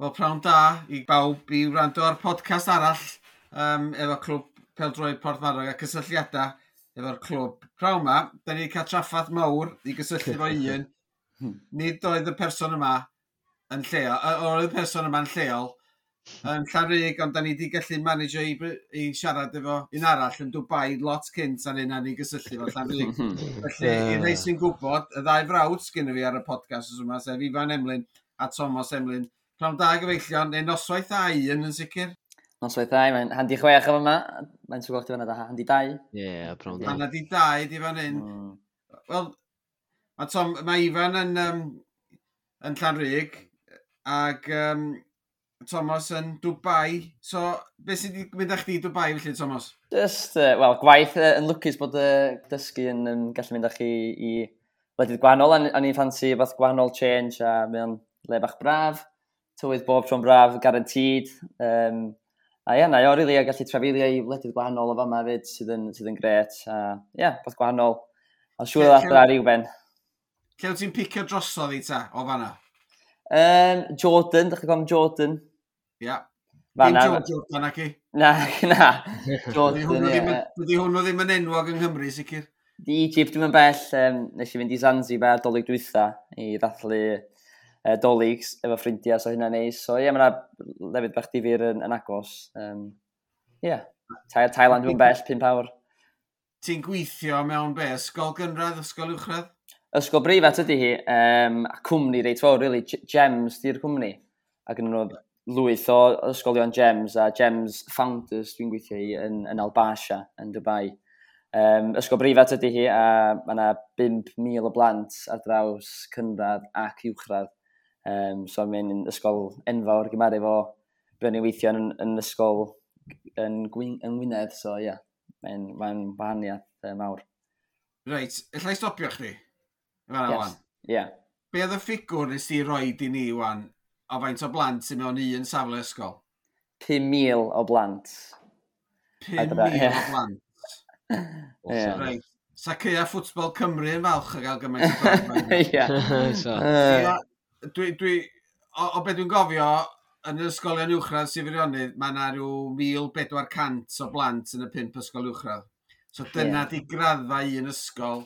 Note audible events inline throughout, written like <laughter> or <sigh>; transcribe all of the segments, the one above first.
Wel, prawn da i bawb i wrando ar podcast arall um, efo clwb Peldroed Portmarog a cysylltiadau efo'r clwb. Prawn ma, da ni cael traffath mawr i gysylltu fo un. Nid oedd y person yma yn lleol, oedd y person yma yn lleol, yn Llanrig, ond da ni wedi gallu manage i, i siarad efo un arall yn Dubai lot cynt a'n hynna ni gysylltu fo Llanrig. <laughs> Felly, i rei sy'n gwybod, y ddau frawd sgyn fi ar y podcast os yma, sef Ifan Emlyn a Thomas Emlyn, Pnawn da gyfeillion, neu noswaith a un yn sicr. Noswaith a mae'n handi chwech efo yma. Mae'n trwy gochdi fanna da handi dau. Ie, yeah, pnawn da. Handi dau di fan hyn. Mm. Wel, a Tom, mae Ifan yn, um, yn Llanrug, ac um, Thomas yn Dubai. So, beth sydd wedi mynd â chdi i Dubai felly, Thomas? Just, uh, wel, gwaith uh, yn lwcus bod y uh, dysgu yn um, gallu mynd â chi i wledydd gwahanol. A ni'n ffansi fath gwahanol change a mae o'n le bach braf tywydd bob tro'n braf, garantid. Um, a ie, yeah, na i o rili a gallu trafeilio i wledydd gwahanol o fama fyd sydd yn, sydd yn gret. A ie, yeah, beth gwahanol. A siŵr o ddata ar i'w ben. Lle wyt ti'n picio drosodd i ta o fanna? Um, Jordan, dych chi'n gofyn Jordan. Ia. Yeah. Fanna. Dim Jordan ac i? Na, na. Jordan, ie. Ydy hwnnw ddim yn enwog yng Nghymru, sicr? Di Egypt, dim yn bell. Um, nes i fynd i Zanzibar, dolyg dwytha, i ddathlu uh, dolyg efo ffrindiau, so hynna'n neis. So ie, yeah, mae'na lefydd bach difyr yn, yn agos. Um, yeah. Ta Thailand yw'n bell, 5 awr. Ti'n gweithio mewn be? Ysgol gynradd, ysgol uwchradd? Ysgol breifat ydy hi, um, a cwmni reit fawr, really, Gems di'r cwmni. Ac yn nhw lwyth o ysgolion Gems a Gems Founders dwi'n gweithio i yn, yn Albasha, yn Dubai. Um, ysgol breifat ydy hi a mae yna 5,000 o blant ar draws cynradd ac uwchradd. Um, so mae'n yn ysgol enfawr gymaru fo be ni'n weithio yn, yn ysgol yn, Gwyn, yn Wynedd, so ie, yeah, mae'n mae wahaniaeth uh, mawr. Reit, allai stopio chdi? Fan yes. Ie. Yeah. Be oedd y ffigwr nes ti roi i ni, wan, o faint o blant sy'n mewn un safle ysgol? 5,000 o blant. 5,000 yeah. o blant? <laughs> yeah. Reit. Sa cea ffwtbol Cymru yn falch o gael gymaint o blant. <laughs> Ie. <laughs> dwi, dwi, o, o beth dwi'n gofio, yn yr ysgolion uwchradd sy'n fyrionydd, mae yna rhyw 1400 o blant yn y pump ysgol uwchradd. So dyna yeah. di graddau un ysgol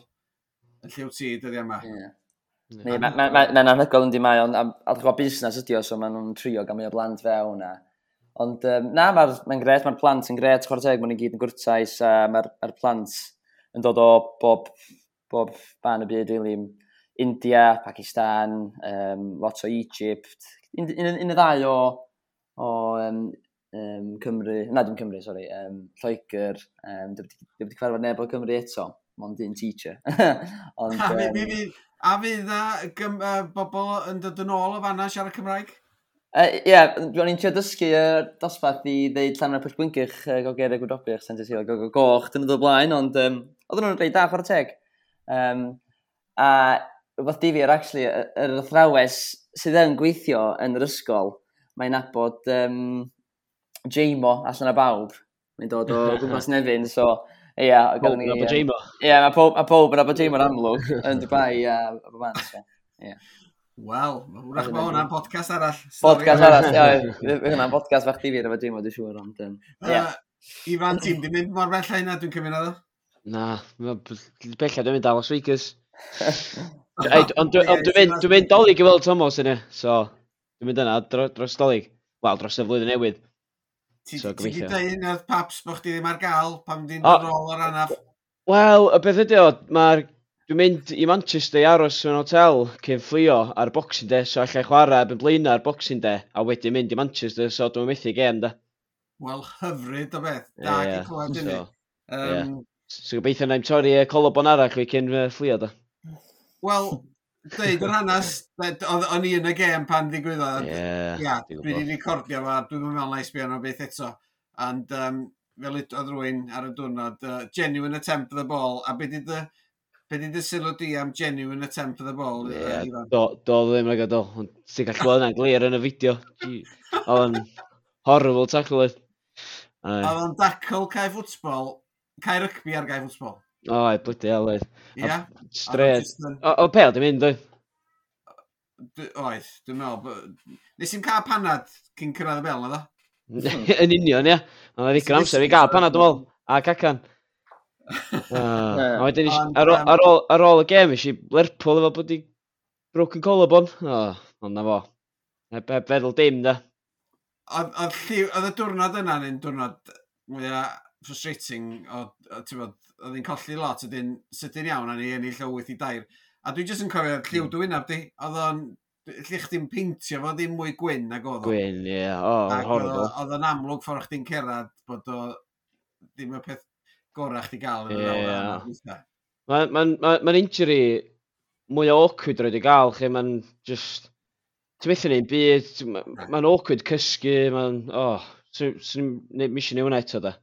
yn lliw ti dyddi yma. Yeah. Yeah. Mae'n ma, ma, ma anhygol yndi mae, ond a ddech busnes ydi o, so maen nhw'n trio gael mwy o blant fewn a. Ond um, na, mae'n ma gret, mae'r plant yn gret, chwarae teg, maen nhw'n gyd yn gwrtais, a mae'r ma plant yn dod o bob, bob ban y byd, really. India, Pakistan, um, lot o Egypt, un, un, un y ddau o, o um, um, Cymru, na dim Cymru, sori, um, Lloegr, um, dwi wedi cyfarfod neb o Cymru eto, ond un teacher. <laughs> ond, ha, um, mi, mi, a fydd na bobl yn dod yn ôl o fanna siarad Cymraeg? Ie, uh, yeah, dwi'n i'n trio dysgu y uh, dosbarth i ddeud llan o'r pwll bwyncych uh, gogeir y gwydobych sy'n teisio goch dyn nhw'n dod blaen, ond um, oedden nhw'n rhaid da chwarae teg. Um, a rhywbeth difyr, actually, yr athrawes sydd yn gweithio yn yr ysgol, mae'n nabod um, Jamo allan y bawb. Mae'n dod o <laughs> gwmpas nefyn, so ie. Yeah, pob yn abod Jaimo. Ie, yeah, mae pob, pob yn abod Jaimo yn amlwg yn Dubai a Boban. Ie. Wel, wrach mae hwnna'n podcast arall. Podcast arall, ie. <laughs> Hwnna'n podcast fach difyr efo Jamo, dwi'n siŵr. Ond, um, Ifan, ti'n di mynd mor bell hynna, dwi'n cymryd o? Na, bellad dwi'n mynd Las Vegas. <laughs> Ond dwi'n mynd dolyg i weld Thomas yna, so dwi'n mynd yna dros dolyg. Wel, dros y flwyddyn newydd. Ti wedi dweud un o'r paps bod chdi ddim ar gael pam ddim dod rôl o'r anaf? Wel, y beth ydy o, mae'r Dwi'n mynd i Manchester i aros mewn hotel cyn fflio ar Boxing Day, so allai chwarae yn blaen ar Boxing Day, a wedyn mynd i Manchester, so dwi'n methu gem, da. Wel, hyfryd o beth. Da, yeah, clywed i ni. Um, so, gobeithio na'i'n torri colobon arall fi cyn uh, fflio, da. Wel, dweud yr hanes, o'n i yn y gêm pan ddigwyddodd. Yeah, yeah, dwi wedi recordio fo, dwi'n meddwl na i sbio arno beth eto. And um, fel oedd rwy'n ar y diwrnod, uh, genuine attempt for the ball, a beth ydy Be di dy sylw di am genuine attempt for the ball? Yeah, uh, do, do ddim rhaid do. Ti'n gallu gweld yna'n glir yn y fideo. Oedd yn horrible tackle. Oedd yn dacl cae ffwtsbol, cae rygbi ar gae ffwtsbol. O, Oed, blydi hel oedd. Ia. Stred. O, pel, dim mynd oedd? Oedd, dwi'n meddwl. Nes i'n cael panad cyn cyrraedd y bel, oedd <laughs> Yn union, ia. Ond oedd i'n amser i gael panad, dwi'n meddwl. A cacan. <laughs> Ar ôl ar ôl y gem, eisiau lerpwl efo bod i broken collarbone. O, ond na fo. Heb, heb Feddwl dim, da. Oedd y diwrnod yna yn diwrnod mwyaf frustrating o, o ti'n bod, oedd hi'n colli lot, ydyn sydyn iawn a ni ennill o wyth i dair. A dwi jyst yn cofio hmm. lliw dwi wynaf di, oedd o'n lle chdi'n peintio fo ddim mwy gwyn nag oedd o. Gwyn, ie, yeah. oh, horrible. Oedd o'n amlwg ffordd chdi'n cerad, bod o ddim y peth gorau chdi gael yn ie. yr awr. Mae'n ma, ma, ma injury mwy o awkward roed i gael, lle mae'n just... Ti'n methu neu'n byd, mae'n awkward cysgu, mae'n... Oh, swn i'n mis i neud hwnna eto da.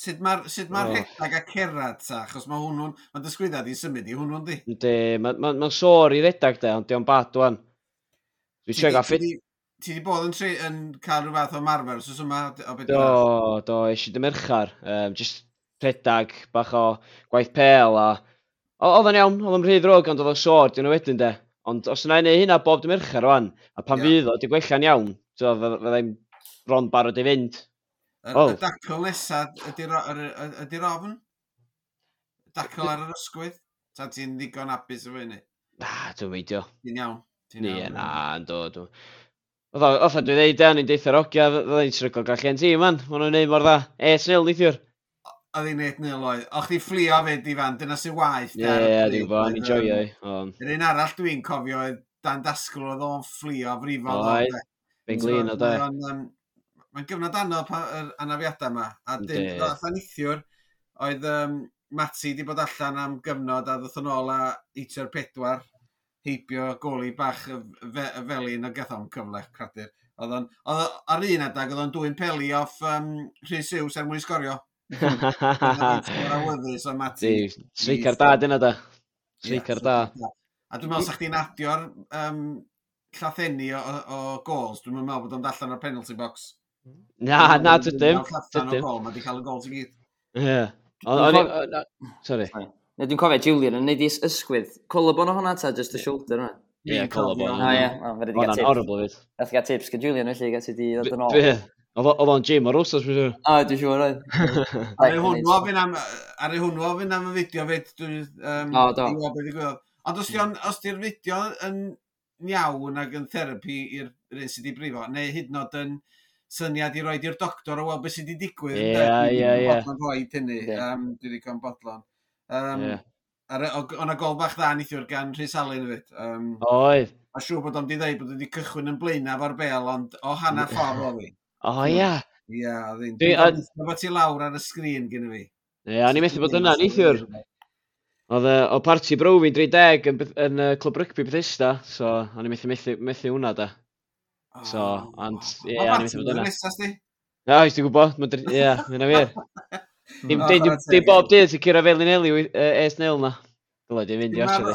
Sut mae'r sut ma oh. rhedag a cerad ta? achos mae hwnnw'n... Mae'n dysgwyddiad i symud i hwnnw'n di. Ynddi, mae'n ma, ma sôr i redag de, ond diolch bad wan. Dwi'n gael ffit. Ti di bod yn, tri, yn cael rhyw fath o marfer, os yma o beth Do, do, eisiau dy merchar. Um, just redag, bach o gwaith pel a... Oedd yn iawn, oedd yn rhydd rog, ond oedd o'n sôr, dyn nhw wedyn de. Ond os yna i hynna bob dy merchar rwan, a pan yeah. fydd o, di gwella'n iawn, fyddai'n bron barod i fynd. Oh. Y dacl nesa ydy'r ofn? Dacl ar yr ysgwydd? Ta ti'n ddigon abus o fyny? Na, dwi'n meidio. Ti'n iawn? Ti'n Ni, na, yn dod. Oedd dwi'n dweud, o'n i'n deithio'r ogia, oedd i'n srygol gallu yn tîm, man. Mae nhw'n neud mor dda. E, snil, neithiwr. Oedd hi'n neud nil oedd. O'ch chi fflio fyd i fan, dyna sy'n waith. Ie, ie, dwi'n bo, o'n i'n joio. Yr un arall dwi'n cofio, Dan Dasgl oedd o'n fflio frifol. Oedd, fe'n glin o da mae'n gyfnod anodd yr anafiadau yma. A dim yeah. neithiwr, oedd um, Mati wedi bod allan am gyfnod a ddoth yn ôl a eitio'r pedwar heibio goli bach y fe, felin o gath o'n cyfle cradur. Oedd o'n, ar un adag, oedd o'n dwy'n peli off um, Rhys Siws er mwyn sgorio. Awyddus o Mati. Sreicar da dyna da. Sreicar da. A dwi'n meddwl sa chdi'n adio'r um, llathenni o, o, o gols, dwi'n meddwl bod o'n dallan o'r penalty box. Hmm? Na, na, dwi ddim. di cael y gol i gyd. Ie. Sorry. Ne, dwi'n cofio Julian yn neud i ysgwydd. Colobon o hwnna ta, just y shoulder hwnna? Ie, colobon. O ie, mae'n gael tips. horrible fyd. Nath gael tips, gyda Julian felly, gael ti di ddod yn ôl. Oedd o'n Jim o'r wsos, dwi'n siŵr. O, dwi'n siŵr oedd. <laughs> Ar ei hwnnw ofyn am, ar ei hwnnw ofyn am y fideo fyd, dwi'n... O, do. Ond os di'r fideo yn iawn ac yn therapi i'r un sydd wedi brifo, neu hyd yn oed yn syniad i roed i'r doctor o weld beth sydd wedi digwydd. Ie, ie, ie. Bodlon roed hynny, yeah. um, dwi wedi cael bodlon. Um, yeah. O'na gol bach dda neithiwr gan Rhys Alun hefyd. Um, Oedd. A siŵr bod o'n di ddeud bod wedi cychwyn yn blaenaf o'r bel, ond o hanner ffordd oedd hi. O, ia. Ia, ddyn. Dwi'n bod ti lawr ar y sgrin gyda fi. Ie, o'n i'n methu bod yna neithiwr. Oedd o parti Browy 30 yn, yn uh, Clwb Rygbi Bethesda, so o'n i'n methu, methu, methu hwnna da. So, ond, ie, yeah, ni'n mynd yna. Na, oes, ti'n gwybod, ie, yeah, yna wir. <laughs> Dim no, bob dydd sy'n cyrra fel i Nelly es nil na. Gwylo, di'n mynd i osio di.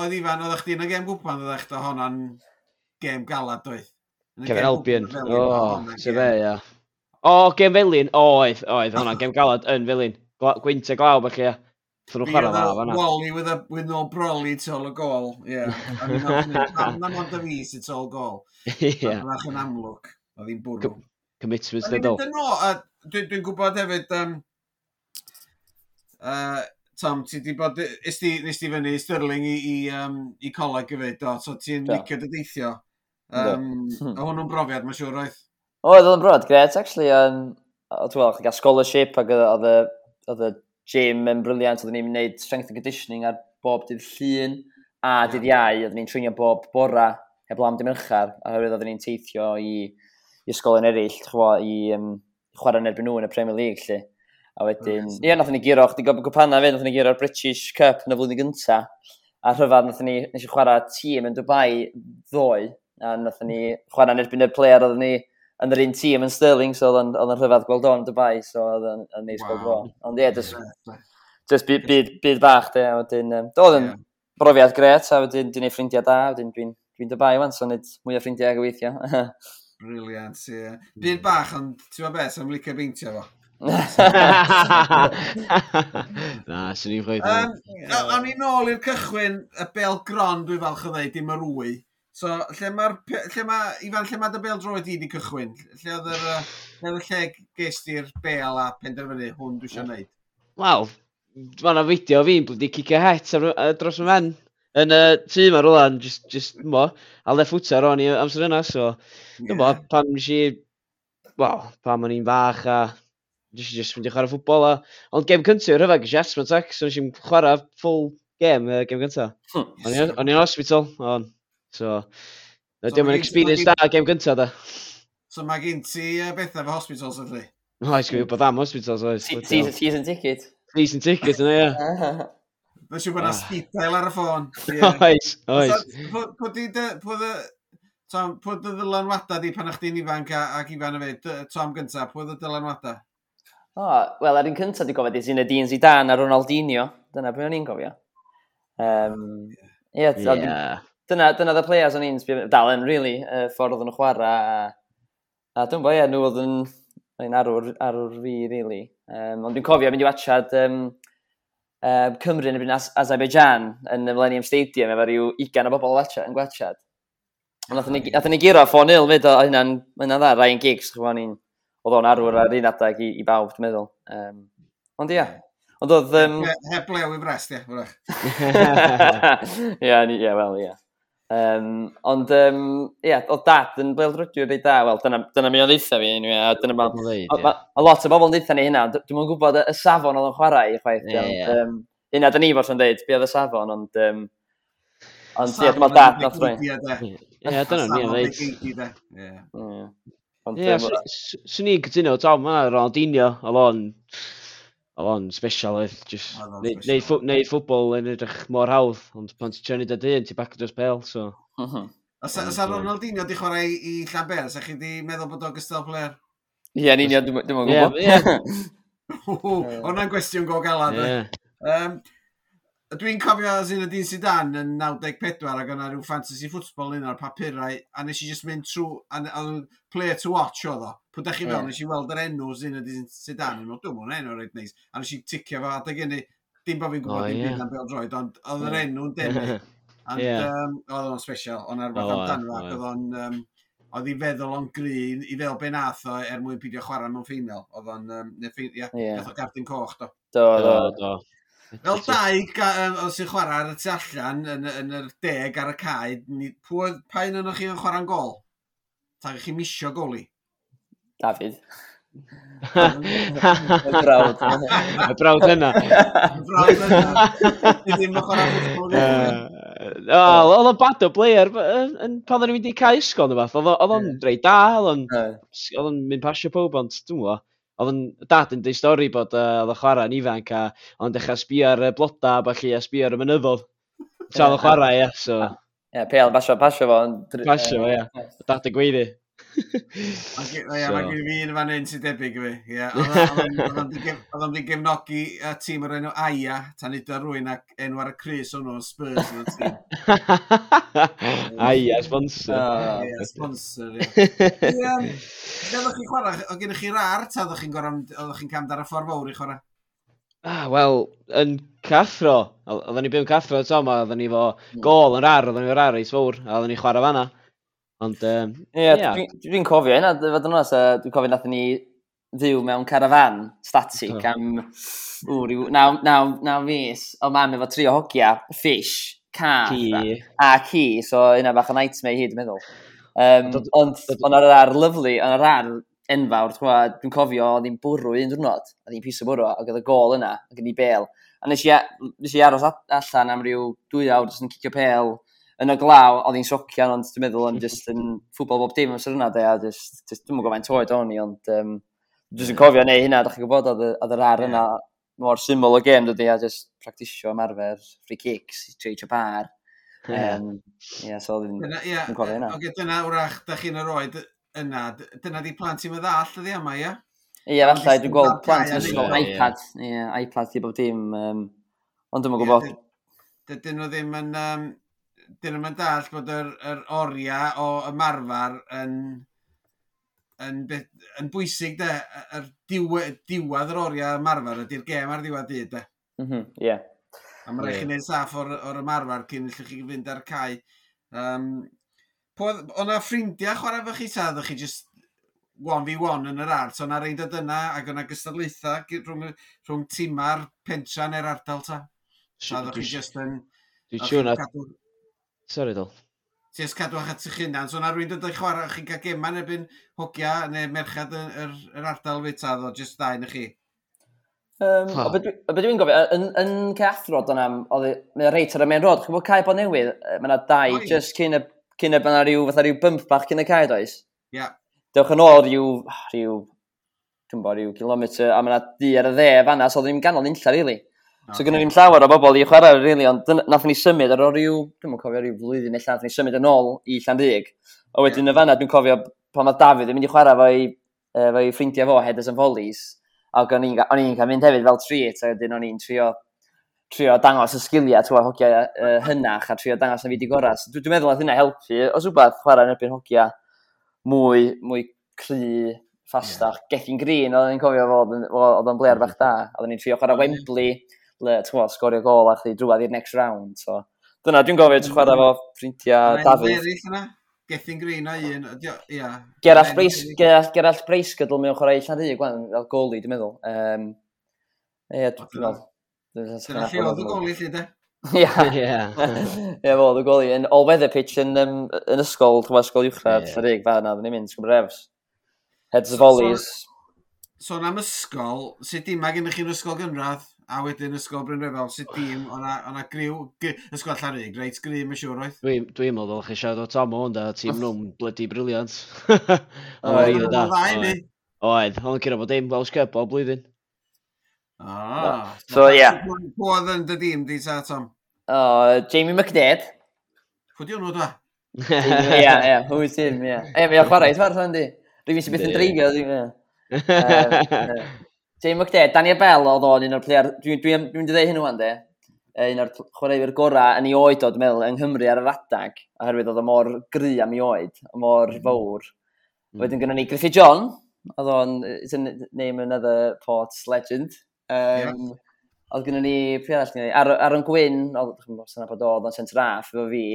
Oedd Ifan, oeddech chdi yn y gem gwpan, oeddech chdi honna'n gem galad, doedd? Kevin Albion, o, sy'n fe, ia. O, gem felin, O, oedd, oedd, hwnna, gem galad yn felin. Gwynt a glaw bach, ia. So nhw'n chwarae dda fanna. Wally with, a, with no brolly to all a goal. Yeah. Pam na mond a fi sy'n to all goal. Yeah. Rach yn amlwg. Oedd hi'n bwrw. Commitments dydol. Dwi'n mynd yn ôl, a dwi'n dwi gwybod hefyd, um, uh, Tom, ti di bod, ysdi, nes ti fyny Sterling i, i, um, i coleg hefyd, do, so ti'n licio dy deithio. Um, a hwnnw'n brofiad, mae'n siŵr oedd. Oedd, oedd yn brofiad, gret, actually. Um, oedd gweld, gael scholarship ac oedd y gym yn briliant, oedden ni'n gwneud strength and conditioning ar bob dydd llun a dydd iau, oedden ni'n trwynio bob bora heb lam dim ychar, hyrwydd oedden ni'n teithio i, i ysgolion eraill, chwa, i um, chwarae yn erbyn nhw yn y Premier League, lle. A wedyn, ie, yeah, nath ni giro, chdi gofyn gwpanna fe, nath ni giro'r British Cup yn y flwyddyn gynta, a rhyfedd nath ni, nes i chwarae tîm yn Dubai ddoe, a nath ni mm. chwarae yn erbyn y player oedden ni yn yr un tîm yn Stirling, so oedd yn rhyfedd gweld o'n Dubai, so oedd yn neis gweld o. Ond ie, just byd byd, byd bach, de, a wedyn, um, oedd yn brofiad gret, a wedyn dwi'n ei ffrindiau da, a wedyn dwi'n dwi Dubai, wan, so nid mwy o ffrindiau gyweithio. <laughs> Briliant, ie. Byd bach, ond ti'n meddwl beth, am licio beintio fo? <laughs> Na, sy'n ni'n chweithio. Um, o'n i'n ôl i'r cychwyn, y bel gron, dwi'n falch o ddeud, dim yr wwy. So, lle mae'r... Lle mae... Ifan, lle mae dy bel droed i wedi cychwyn? Lle oedd yr... Lle oedd y lle gest i'r bel a penderfynu hwn dwi eisiau gwneud? Wel, mae yna fideo fi'n blwyddi cicio het dros y men yn y tŷ ma rola just, just mo, a le ffwta ro'n i amser yna, so, yeah. mo, pan nes i, wel, pan o'n i'n fach a nes i just mynd i chwarae ffwbol a, ond gem cyntaf yw'r hyfag, ys asthma tax, so nes i'n chwarae full game, uh, gem cyntaf. O'n i'n hospital, o'n So, na so diolch yn experience da game gyntaf da. So mae gen ti e, uh, bethau fy hospitals ydy? O, oes gwybod bod am hospitals oes. Season ticket. Season ticket yna, ie. <laughs> Mae'n siŵr bod yna ah. sgidail ar y ffôn. <laughs> Oes, oes. Pwyd y ddylanwada di pan o'ch di'n ifanc ac ifan y fe, Tom gyntaf, pwyd y dylanwada? O, oh, wel, ar un cyntaf di gofio, di Zinedine Zidane a Ronaldinho. Dyna beth o'n i'n gofio. Um, yeah. yeah dyna, dyna dda players o'n i'n sbio, dal yn, really, uh, ffordd oedd yn chwarae. A, a dwi'n bo, ie, nhw oedd yn, yn arwr, arwr fi, really. Um, ond dwi'n cofio mynd i wachad um, uh, Cymru yn ebyn Azerbaijan yn y Millennium Stadium efo rhyw 20 o bobl wachad, yn gwachad. Ond nath ni ni giro 4-0 fyd o hynna'n hynna dda, Ryan Giggs, chwbwn ni'n oedd o'n arwr ar un adag i, i bawb, dwi'n meddwl. Um, ond ia, ond oedd... Um... Heb lew <laughs> i brest, ia, wrach. Ia, wel, ia. Um, ond, um, ie, yeah, o dad yn bleld rydw i'n da, wel, dyna, dyna mi o'n ddeitha fi, anyway, a dyna ma... Mae lot o bobl yn ddeitha ni hynna, dwi'n mwyn gwybod y safon oedd yn chwarae i chwaith. Yeah, yeah. Um, hynna, dyn ni fod yn dweud, be oedd y safon, ond... Um, ond, ie, dwi'n dad nath rwy'n. Ie, dyna ni yn ddeud. Ie, swn i gytuno, Tom, mae Ronaldinho, oedd o'n o'n special oedd, just neud, neud, ffw, neud ffwbol yn edrych mor hawdd, ond pan ti'n trynu dod un, ti'n bac dros pel, so... Mhm. Uh -huh. Os a Ronaldinho di chwarae i Llanber, sa'ch chi di meddwl bod o'n gystal player? Ie, yeah, yn union, dwi'n gwybod. Ie, ie. <laughs> Hwna'n gwestiwn go galad. Ie. Um, Dwi'n cofio Zin Adin Sidan yn 94 ac yna rhyw fantasy football un o'r papurau a nes i just mynd trwy, a a, oedd player to watch oedd o. Pwy da chi fel, yeah. nes i weld yr enw Zin Adin Sidan, yn meddwl, dwi'n mwyn enw reit neis, a nes i ticio fo adeg yn dim bod fi'n gwybod oh, dim yeah. byd am beth oedd ond oedd yr enw'n debyg. <laughs> Ond yeah. um, oedd o'n special, o'n arfer oh, amdano, oh, oedd o'n... Um, oedd i feddwl o'n grin i fel be nath o er mwyn pidio chwarae mewn ffeinal. Oedd o'n... Um, ia, yeah. o Gardyn Coch, do. do. Do, do, do. Fel dau, os sy'n chwarae ar y tu allan, yn, yn yr deg ar y cae, pa un o'n chi yn chwarae'n gol? Ta chi misio goli? David. <laughs> y brawd. y brawd yna. y brawd yna. Ni ddim yn chwarae'n Oedd o'n bad o player, pan o'n i'n mynd i cael ysgol neu fath, oedd o'n rei da, oedd o'n mynd pasio pob, ond dwi'n mwyn oedd dad yn dweud stori bod uh, oedd y chwarae'n ifanc a ond dechrau sbio ar y bloda a falle a sbio ar y mynyddodd. Tra oedd y chwarae, ie, so... Ie, yeah, pe basio, pasio fo. Basio, fo, ie. Dad y gweiddi. Ie, mae gen i fi un fan hyn sy'n debyg i fi. <laughs> Oedd o'n di gefnogi y tîm o'r enw Aya, tan iddo rwy'n ac enw ar y Cris o'n o'n Spurs yn y tîm. <laughs> Aia, ah, sponsor. Ie, sponsor, <laughs> ie. Oeddoch chi'n chwarae, oedd gennych chi rar, ta oeddoch chi'n gorau, oedd chi'n camd ar y ffordd fawr i chwarae? Ah, wel, yn cathro. Oedden ni byw yn cathro, to, oedden ni fo gol yn rar, oedden ni fo rar eis fawr, a oedden ni chwarae fanna. Ond, um, Ie, yeah. dwi'n dwi cofio hynna, fod yn oes, dwi'n cofio nath ni fyw mewn carafan static oh. am ww, ryw, naw, naw, naw mis, o mam efo tri o hogia, fish, car, a ci, so yna bach o nightmare hyd, meddwl. Um, ond, ond ar yr ar lyflu, ond ar ar enfawr, dwi'n cofio, oedd hi'n bwrw un diwrnod, oedd hi'n pus o bwrw, ac oedd y gol yna, ac oedd hi bel. A nes i, nes i aros allan am ryw dwy awr, jyst yn cicio pel, yn y glaw, oedd hi'n socian, ond dwi'n meddwl yn <laughs> just yn ffwbol bob dim amser yna, de, a just, just dwi'n gwybod faint oed o'n i, ond um, dwi'n yn cofio neu hynna, da chi'n gwybod, oedd yr ar yna mor syml o gêm, dydy, a just practisio ymarfer, free kicks, treitio bar. Ie, um, yeah, so oedd hi'n cofio hynna. Oge, dyna, wrach, da chi'n yr oed yna, dyna di plant i'n meddall, ydi yma, ie? Ie, falle, dwi'n gweld plant yn ysgol iPad, ie, iPad i bob dim, um, ond dwi'n gwybod. Dydyn nhw ddim yn, um, dyn nhw'n dall bod yr, yr oriau o ymarfer yn, yn, beth, yn bwysig, de, yr diwedd, diwedd yr oriau ymarfer ydy'r gem ar ddiwedd dyd, de. Mm -hmm. A mae'n yeah. rhaid chi wneud saff o'r, or ymarfer cyn llych chi fynd ar cae. Um, O'na ffrindiau chwarae fy chi ta, ddech chi just 1v1 yn yr art, so o'na rein dod yna ac o'na gystadlaethau rhwng, rhwng tima'r pentra neu'r ardal ta. A ddech chi just yn... Dwi'n siŵr na Sorry, Dol. Ti ys cadw at eich hunan. So na rwy'n dod eich chwarae chi'n cael gema neu byn hogia neu merchad yr, yr, yr ardal fe ta ddo, jyst dau na chi. Um, o beth dwi'n gofio, yn, yn ceathrod yna, e, mae'n reit ar y main road, chi'n bod cae bod newydd, mae yna dau, Oi. just cyn y, cyn y byna rhyw, fatha rhyw bump bach cyn y cae does. Ia. Yeah. Dewch yn ôl rhyw, rhyw, dwi'n bod rhyw kilometr, a mae yna di ar y dde fanna, so oedd ddim ganol nilla, rili. Really. So gynnu ni'n llawer o bobl i chwarae rili, really, ond nath ni symud ar o ryw, dwi'n cofio ryw flwyddyn illa, nath ni symud yn ôl i Llandig. A wedyn yeah. y fanna dwi'n cofio pan mae Dafydd yn mynd i chwarae fo'i uh, fo ffrindiau fo, headers and volleys. Ac o'n i'n cael mynd hefyd fel treat, a wedyn o'n i'n trio trio dangos y sgiliau twa hogia uh, hynach a trio dangos na fi di gorau. So, dwi'n meddwl oedd hynna helpu. Os rhywbeth chwarae yn erbyn hogia mwy, mwy cry, ffastach. Yeah. Gethin Green, oedd ni'n cofio fod, oedd o'n blair bach da. Oedden ni'n trio chwarae Wembley, le, ti'n sgorio gol a chdi drwad i'r next round. So, dyna, dwi'n gofio ti'n chwarae fo ffrindiau Dafydd. Gethin Green a un, ia. Gerall Breis gydl mewn chwarae allan rhyw, gwan, fel goli, dwi'n meddwl. Um, Ie, dwi'n meddwl. Dyna lle oedd y goli, lle, de? Ie, ie. Ie, fo, dwi'n goli. Yn all-weather pitch yn, um, yn ysgol, chwa ysgol uwchradd, yeah. rhyw, fa yna, dwi'n mynd, sgwm refs. Heads of volleys. So, so, am ysgol, sut dim mae gennych chi'n ysgol gynradd? a wedyn ysgol Bryn Refel, sut dîm, o'na griw, ysgol Llanrug, reit gri, mae'n siŵr oedd. Dwi'n dwi meddwl chi siarad o Tom o'n da, tîm nhw'n bloody briliant. <laughs> Oedd, oedd, oedd, oedd, ond cyn o bod dim Welsh Cup o blwyddyn. Ah, so ie. Pw oedd yn dy dîm di ta, Tom? Jamie McDade. Pw di hwnnw da? Ie, ie, hwys is him, ie. E, mae'n chwarae, ti'n fawr o'n di? Rwy'n sy'n beth yn dreigio, ddim, ie. <laughs> James McDade, Daniel Bell oedd o'n un o'r player, dwi'n dwi, dwi, dwi dweud hyn o'n de, un o'r chwaraewyr gorau yn ei oed oedd meddwl yng Nghymru ar yr adag, oherwydd oedd o mor gry am ei oed, mor mm. fawr. Mm. Wedyn gynnu ni Griffith John, oedd o'n, it's a name another Ports legend. Um, yeah. Oedd gynnu ni, pwy arall gynnu ni, ar, ar yn gwyn, oedd yn bod oedd o'n centre half efo fi,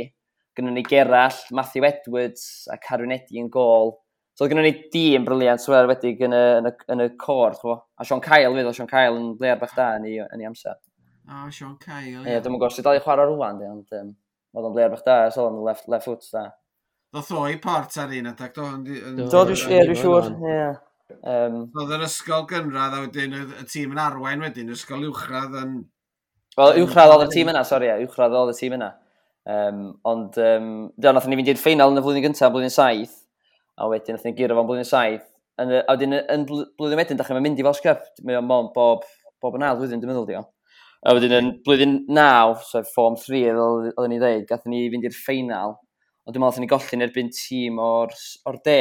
gynnu ni Gerall, Matthew Edwards a Carwyn Eddy yn gol, So oedd gennym ni dîm briliant swer wedi yn y, yn y, yn y cor, chwo. A Sean Kyle fydd, o Sean Kyle yn bleir bach da yn ei, yn ei amser. O, oh, Sean Kyle, ie. Yeah. Dwi'n gwybod sydd dal i chwarae rwan, di, ond um, oedd o'n bleir bach da, so oedd left, left foot da. Ddoth o i port ar un adag, do? Do, dwi'n siŵr, ie. Oedd yr ysgol gynradd a wedyn y tîm yn arwain wedyn, ysgol uwchradd yn... Wel, uwchradd oedd y tîm yna, sori, uwchradd oedd y tîm yna. Um, ond, um, dyna, nath ni fynd i'r ffeinal yn y flwyddyn gyntaf, blwyddyn saith, a wedyn nath e ni giro fo'n blwyddyn saith. Yn, a wedyn yn blwyddyn wedyn, dach chi'n mynd i Welsh Cup, mae o'n mon bob, bob yn ail flwyddyn, dwi'n meddwl di o. A wedyn yn blwyddyn naw, so form 3 oedden ni ddeud, gath ni fynd i'r ffeinal, ond dwi'n meddwl ni golli'n erbyn tîm o'r, or de.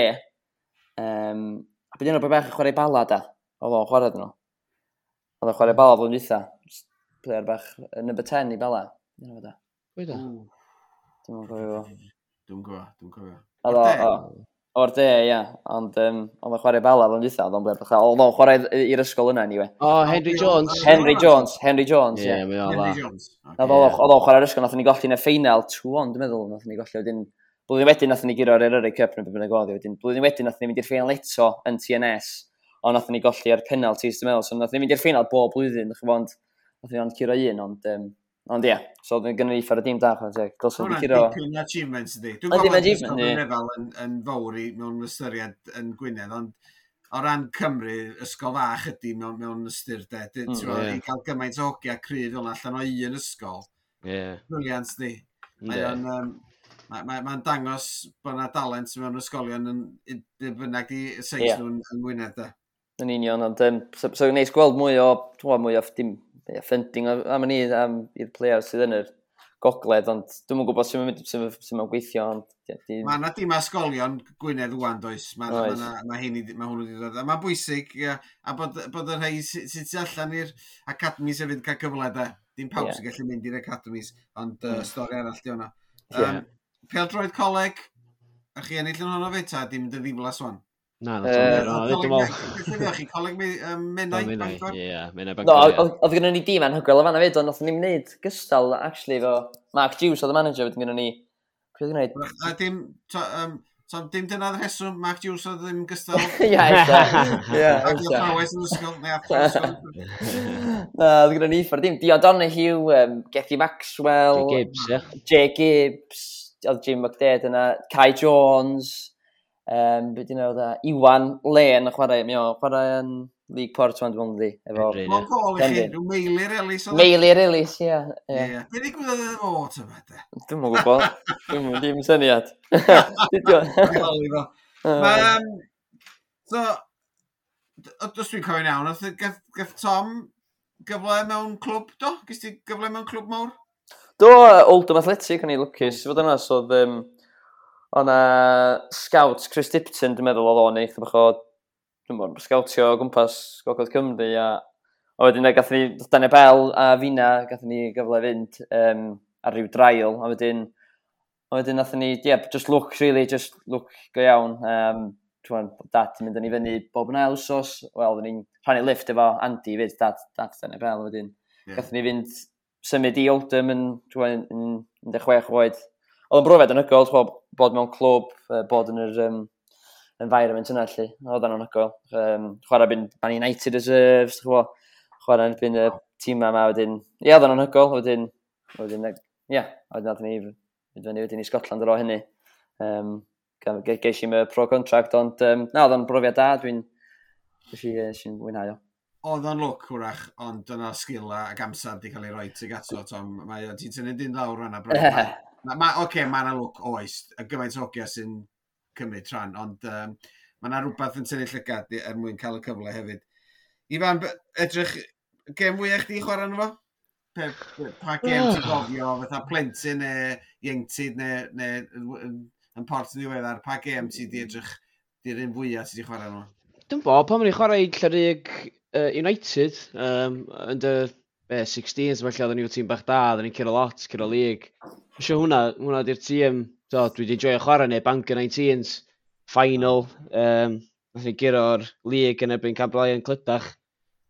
Um, a bydden nhw'n bach yn chwarae bala da, oedd o'n chwarae nhw. Oedd o'n chwarae bala flwyddyn eitha, player bach number 10 i bala. Pwy da? Dwi'n gwybod. Dwi'n gwybod, dwi'n gwybod. Oedd o, O'r de, ia. Yeah. Ond um, oedd o'n chwarae bala fo'n dweitha, oedd o'n bler. Oedd o'n chwarae i'r ysgol yna, anyway. O, oh, Henry Jones. Henry Jones, Henry Jones, ie. Yeah, yeah. Henry Jones. Oedd o'n chwarae i'r ysgol, nath ni golli yn y ffeinal 2-1, dwi'n meddwl, nath ni golli wedyn... Blwyddyn wedyn nath ni gyro'r Eryri Cup yn y bynnag oedd, wedyn blwyddyn wedyn nath ni mynd i'r ffeinal eto yn TNS, ond nath ni golli ar penalties, dwi'n meddwl, so nath ni mynd i'r ffeinal bob blwyddyn, dwi'n meddwl, nath ni ond curo un, ond um, Ond ie, so dwi'n gynnu i ffer y dîm da, chwan teg. Gylsyn wedi curo... Hwna'n achievements ydi. Dwi'n gwybod bod achievement yn lefel yn, yn fawr i mewn ystyried yn Gwynedd, ond o ran Cymru, ysgol fach ydy mewn, mewn ystyr de. Mm, yeah. I cael gymaint o hogia cryf fel allan o un ysgol. Yeah. Briliant di. Mae'n yeah. um, Mae'n ma, ma dangos bod yna dalent mewn ysgolion yn, yn bynnag i seis yeah. nhw'n yng Ngwynedd da. Yn union, ond um, so, so neis gweld mwy o, mwy o dim yeah, funding am yn ni, am i'r players sydd yn yr gogledd, ond dwi'n yn gwybod sy'n mynd sy'n sy mynd gweithio. Ond, yeah, di... Mae yna dim asgolion Gwynedd rwan, does. Mae ma, ma, ma, hyn, i, ma hwn wedi dod. Mae'n bwysig, ia, a bod, bod y rhai sydd tu allan i'r academies hefyd cael cyfle, da. Dim pawb yeah. sy'n gallu mynd i'r academies, ond uh, stori arall di hwnna. Um. Peldroed coleg, a chi ennill yn honno fe ta, dim dy ddiflas wan? Na, dwi'n meddwl. Chi coleg Menai Bangor? Ie, Menai Bangor. No, oedd gynnu ni dîm anhygoel o fanna fyd, ond nath ni'n wneud gystal, actually, fo Mark Hughes oedd y manager, wedyn gynnu ni... Pryd oedd gwneud? A dim... So, dim dyna'r rheswm, Mark Hughes oedd ddim gystal. <laughs> Ie, <laughs> ie. Ac oedd Powys yn ysgol, neu <laughs> Na, oedd gynnu ni ffordd dim. Dion Donahue, um, Gethy Maxwell... Jay Gibbs, ie. Jay Gibbs, oedd Jim McDade yna, Kai Jones... Um, Byd i'n awdd e? Iwan Len y chwarae, mi o, chwarae yn League Port fan dwi'n ddi. Efo... Mae'n gol i chi, rhyw meilir elis. E? Meilir elis, ie. Be ni gwybod yn <laughs> <laughs> o, ti'n beth? Dwi'n mwyn gwybod. Dwi'n mwyn ddim syniad. So, os dwi'n cofio'n iawn, oedd gath Tom gyfle mewn clwb, do? Gys ti gyfle mewn clwb mawr? Do, Oldham Athletic, o'n i lwcus. Fod yna, so, um, Ond na scout Chris Dipton, dwi'n meddwl, oedd o'n eich bach o dwi'n meddwl, scoutio o gwmpas Gogledd Cymru a a wedyn gath ni Dan Bell a Fina gath ni gyfle fynd um, ar ryw drail a wedyn a wedyn nath ni, ie, yeah, just look really, just look go iawn um, Dwi'n dad yn mynd yn ei fyny bob yn ail wsos, wel, ni'n rhannu lift efo Andy fyd, dad, dad Dan Bell a wedyn. Yeah. Gath ni fynd symud i Oldham yn, dwi'n, yn 16 oed, Oedd yn brofiad yn ygol, bod mewn clwb, bod yn yr um, environment yna, lle. Oedd yn ygol. Um, chwarae byn Man United Reserves, chwa. chwarae byn y tîm yma, wedyn... Ie, oedd yn ygol, wedyn... Wedyn, ie, oedd nad ni, wedyn ni wedyn i Scotland ar ôl hynny. Um, geis i'n pro contract, ond um, na, oedd yn brofiad da, dwi'n... Dwi'n mwynhau o oedd o'n look wrach, ond dyna sgil ac amser di cael ei roi tig ato, Tom. Mae o, ti'n tynnu dyn lawr yna, bryd. <laughs> Oce, ma, okay, yna look oes, y gymaint o hogia sy'n cymryd tran, ond um, mae yna rhywbeth yn tynnu llygad er mwyn cael y cyfle hefyd. Ifan, edrych, gem fwyaf chdi chwarae nhw fo? Pe, pa gem ti'n gofio, fatha plentyn neu ieunctid neu, neu yn port yn ddiweddar, pa gem ti di edrych di'r un fwyaf ti di chwarae nhw? Dwi'n bo, pan mae'n chwarae i Llyrig uh, United um, yn dy uh, 16s, felly oedden ni'n tîm bach da, oedden ni'n cyrra lot, cyrra lig. Sio hwnna, hwnna di'r tîm, so, dwi wedi joio chwarae neu Bangor 19s, final, um, nath ni gyro'r lig yn erbyn Cabral yn clydach.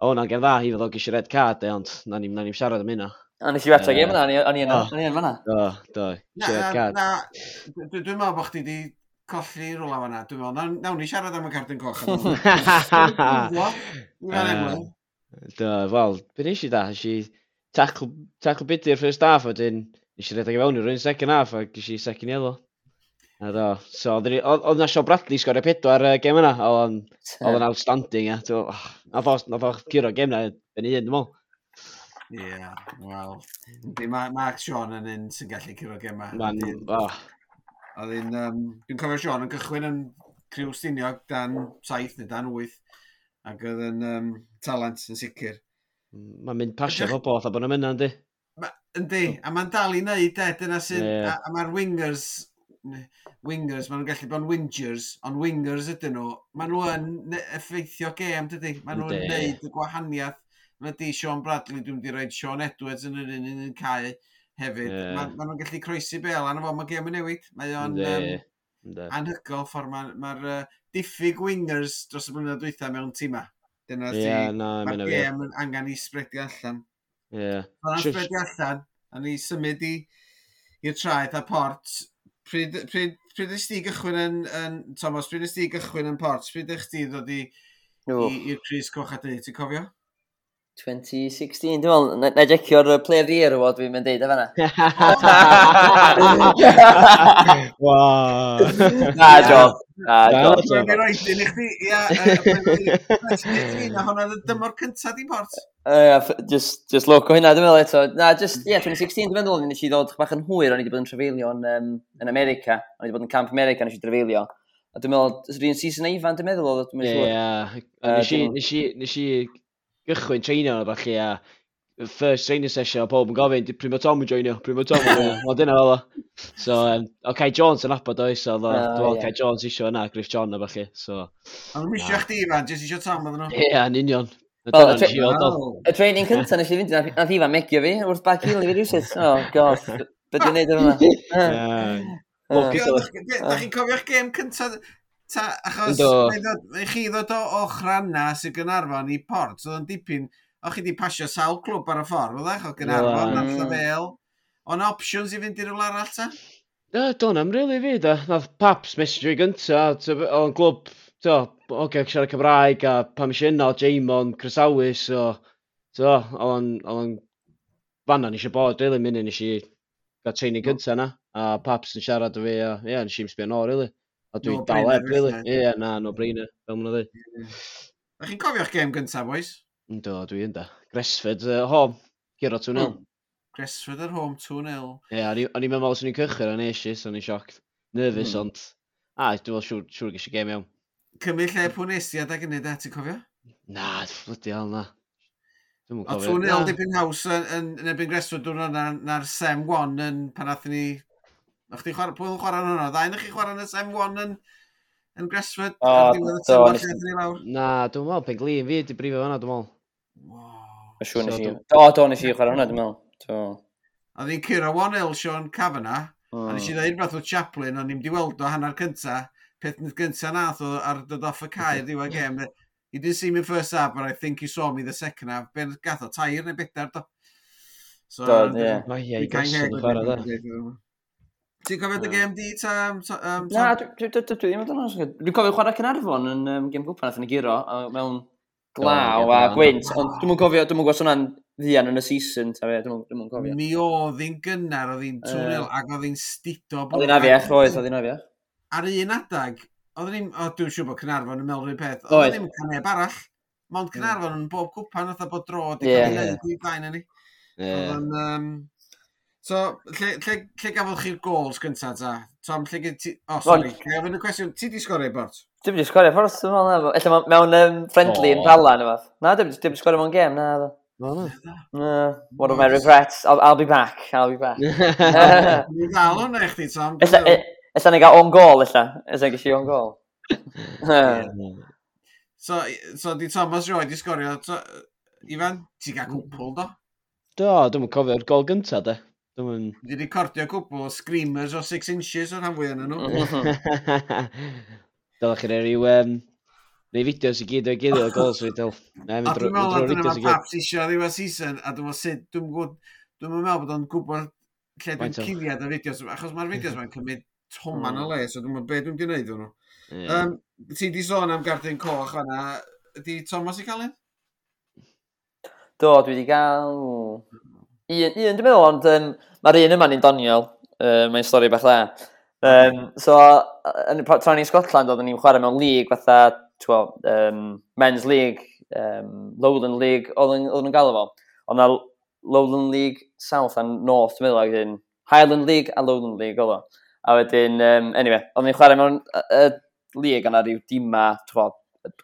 O, na'n gen dda, hi fod o gysio red card, e, ond na ni'n ni siarad am hynna. A nes i weta gym yna, o'n i yn fanna. Do, do, gysio siarad card. Na, dwi'n meddwl bod chdi di colli rwla fanna, dwi'n meddwl, nawn ni siarad am y cardyn coch. <laughs> Do, wel, be nes i da, nes i tackle, tackle bit i'r first half, wedyn nes i redeg i fewn i'r un second half, a nes i second yellow. A do, so oedd na Sean Bradley sgorio pedwar uh, gem yna, oedd yn outstanding, a do, ah, oh, na fos, na fos curo gem na, yn un, dwi'n Ie, yeah, wel. Mae Mark Sean yn un sy'n gallu curo gem yma. Oh. Oedd un, um, dwi'n cofio Sean yn cychwyn yn criw stiniog dan saith neu dan wyth, ac oedd yn um, talent yn sicr. Mae'n mynd pasio fo both a bod yn mynd yndi. Yndi, a mae'n dal i wneud, de, dyna sy'n... Yeah. A, a mae'r wingers, wingers, maen nhw'n gallu bod yn wingers, ond wingers ydyn nhw, maen nhw yn effeithio gêm, dydy? Maen nhw'n gwneud y gwahaniaeth. Mae di Sean Bradley, dwi'n di roed Sean Edwards yn yr un un cae hefyd. Yeah. Maen ma nhw'n gallu croesi bel, anna fo, mae gêm yn newid. Mae o'n... Um, anhygol ffordd mae'r ma uh, diffyg wingers dros y blynyddoedd dwytha mewn tîma. Dyna yeah, di, no, mae'r gêm yn angen i spredio allan. Ie. Yeah. Mae'n spredio allan, a ni symud i i'r traeth a port. Pryd, pryd, pryd ys ti gychwyn yn, yn, Thomas, pryd ys ti gychwyn yn port? Pryd ys ti ddod i i'r Cris Coch a Dyn, ti'n cofio? 2016, dwi'n meddwl, na, na jecio'r uh, Player of the Year award fi'n mynd deud efo <laughs> <laughs> na. Wow. Na, joc. Na, joc. Dwi'n roed i chdi, ia, <laughs> na hwnna dymor cyntaf di port. Just, just look o hynna, dwi'n meddwl eto. Na, just, ie, yeah, 2016, dwi'n meddwl, nes i ddod bach yn hwyr, o'n i wedi bod yn trefeilio yn, um, yn America. O'n i wedi bod yn Camp America, nes i drefeilio. A dwi'n meddwl, yr un season eifan, dwi'n meddwl, dwi'n meddwl. Ie, nes i gychwyn treinio a falle a first training session o pob yn gofyn, pryd mae Tom yn joinio, pryd mae Tom yn joinio, ond <laughs> dyna fel o. So, um, o oh, Kai Jones yn abod oes, oedd o, uh, dwi'n yeah. Kai Jones isio yna, Griff John a falle, so. Ond wisio chdi, man, jyst isio Tom oedd nhw. Ie, yn union. Well, y training cyntaf nes i fynd, nath i fa megio fi, wrth back heel i fi rhywsyd. Oh, god, beth dwi'n neud yma? Da chi'n cofio'ch gêm cyntaf, Ta, achos, mae chi ddod o ochrana sy'n gynarfon i port, so yn dipyn, o chi di pasio sawl clwb ar y ffordd, oeddech, o gynarfon, yeah. nath fel. O'n options i fynd i rhywle arall ta? Da, do'n am rili really, fi, da. Nath paps messenger i gynta, o'n glwb, to, oge, okay, siarad Cymraeg, a pam eisiau yno, Jamon, Chris Awys, so, to, o'n o'n, fanna nes i bod, rili, really, mynd nes i gael training gynta na, a paps yn siarad o fi, a ie, yeah, nes i'n sbio nôl, rili. Really. A dwi'n no dal eb, really. Ie, yeah, na, no brainer, fel mwyn o ddi. A chi'n cofio'ch gêm gyntaf, boys? Do, dwi'n da. Gresford, uh, home, giro 2-0. Gresford ar home 2-0. Ie, yeah, o'n i'n meddwl sy'n i'n cychwyn o'n eisiau, so o'n i'n sioct. Nervous, mm. ond... A, dwi'n meddwl siŵr siwr gysi gêm iawn. Cymru lle pwn estiad ag yna, da, e, ti'n cofio? Na, fflydi al, na. A 2-0 dipyn haws yn, yn, yn, yn ebyn Gresford dwi'n na'r na, na sem 1 yn pan athyn ni Na chdi chwarae, pwy'n chwarae yn hwnna. Dda, chi chwarae yn SM1 yn, yn Gresford? O, do. Na, dwi'n meddwl, pen glin fi di brifo fanna, dwi'n meddwl. Wow. Siwn nes i. Do, do, nes i chwarae hwnna, dwi'n meddwl. A ddi'n cyrra 1-0 Sean Kavanagh. A hmm. nes i ddweud rhywbeth o Chaplin, o'n i'n di weld o hanner cynta. Peth gynta nath o ar dod off y cae ddiwedd gem. He didn't see me first half, but I think he saw me the second half. Ben gath o tair neu bedar do. So, do, ie. O, ie, i gosod o chwarae da. Ti'n cofio dy gem di ta? Um, Na, dwi ddim yn dweud. Dwi'n cofio chwarae Cynarfon yn um, gem gwpan athyn ni giro mewn glaw a gwynt. Ond dwi'n cofio, dwi'n gwybod hwnna'n ddian yn y season, ta fe, dwi'n cofio. Mi oedd hi'n gynnar, oedd hi'n twnnel ac oedd hi'n stido. Oedd hi'n afiach, oedd, oedd hi'n afiach. Ar un adag, oedd hi'n, O, dwi'n siŵr bod Cynarfon yn melrwy'n peth, oedd hi'n caneb arall. Hmm. Mond Cynarfon yn bob cwpan, oedd bod dro, di cael ei wneud i blaen yn ni. So, lle, lle, lle gafodd chi'r gols gyntaf ta? Tom, lle gyd ti... O, oh, sori, lle gafon y cwestiwn, ti di sgorio i bort? Dim wedi sgorio bort, dwi'n meddwl, efo. Ella mewn um, friendly yn pala neu fath. Na, dim wedi sgorio mewn gêm, na. Ddo. No, no. No, one of my regrets. I'll, I'll be back, I'll be back. <laughs> Ni'n dal o'n eich ti, Tom. Ella e, ni gael on goal, ella. Ella gysi on goal. So, so di Thomas Roy di sgorio. So, Ifan, ti gael gwmpl, do? Do, dwi'n cofio'r gol gyntaf, de. Dwi'n... Di recordio cwbl o screamers o 6 inches o'r rhan fwy yn nhw. <laughs> Dylech chi'n rhyw... Um, Neu fideos i gyd o'i gyd o'r gols fi dal. A dwi'n meddwl na dyna mae paps isio ddiwa season, a dwi'n meddwl sut, dwi'n gwybod, dwi'n meddwl bod o'n gwybod lle dwi'n cuddiad y fideos, achos mae'r fideos mae'n cymryd toman mm. o le, so dwi'n meddwl beth dwi'n di wneud hwnnw. Um, ti di sôn am Gardyn Coch fanna, ydi Thomas i cael un? Do, dwi wedi gael Un, un dwi'n meddwl, ond um, mae'r un yma'n un Doniol. Uh, mae'n stori bach dda. Um, so, yn, tra ni'n Scotland, oedden ni'n chwarae mewn league, fatha, twa, um, men's league, um, Lowland League, oedden nhw'n galw fo. Ond na Lowland League South and North, dwi'n meddwl, ac wedyn Highland League a Lowland League oedd o. A wedyn, um, anyway, oedden ni'n chwarae mewn y lig, ond na rhyw dima, twa,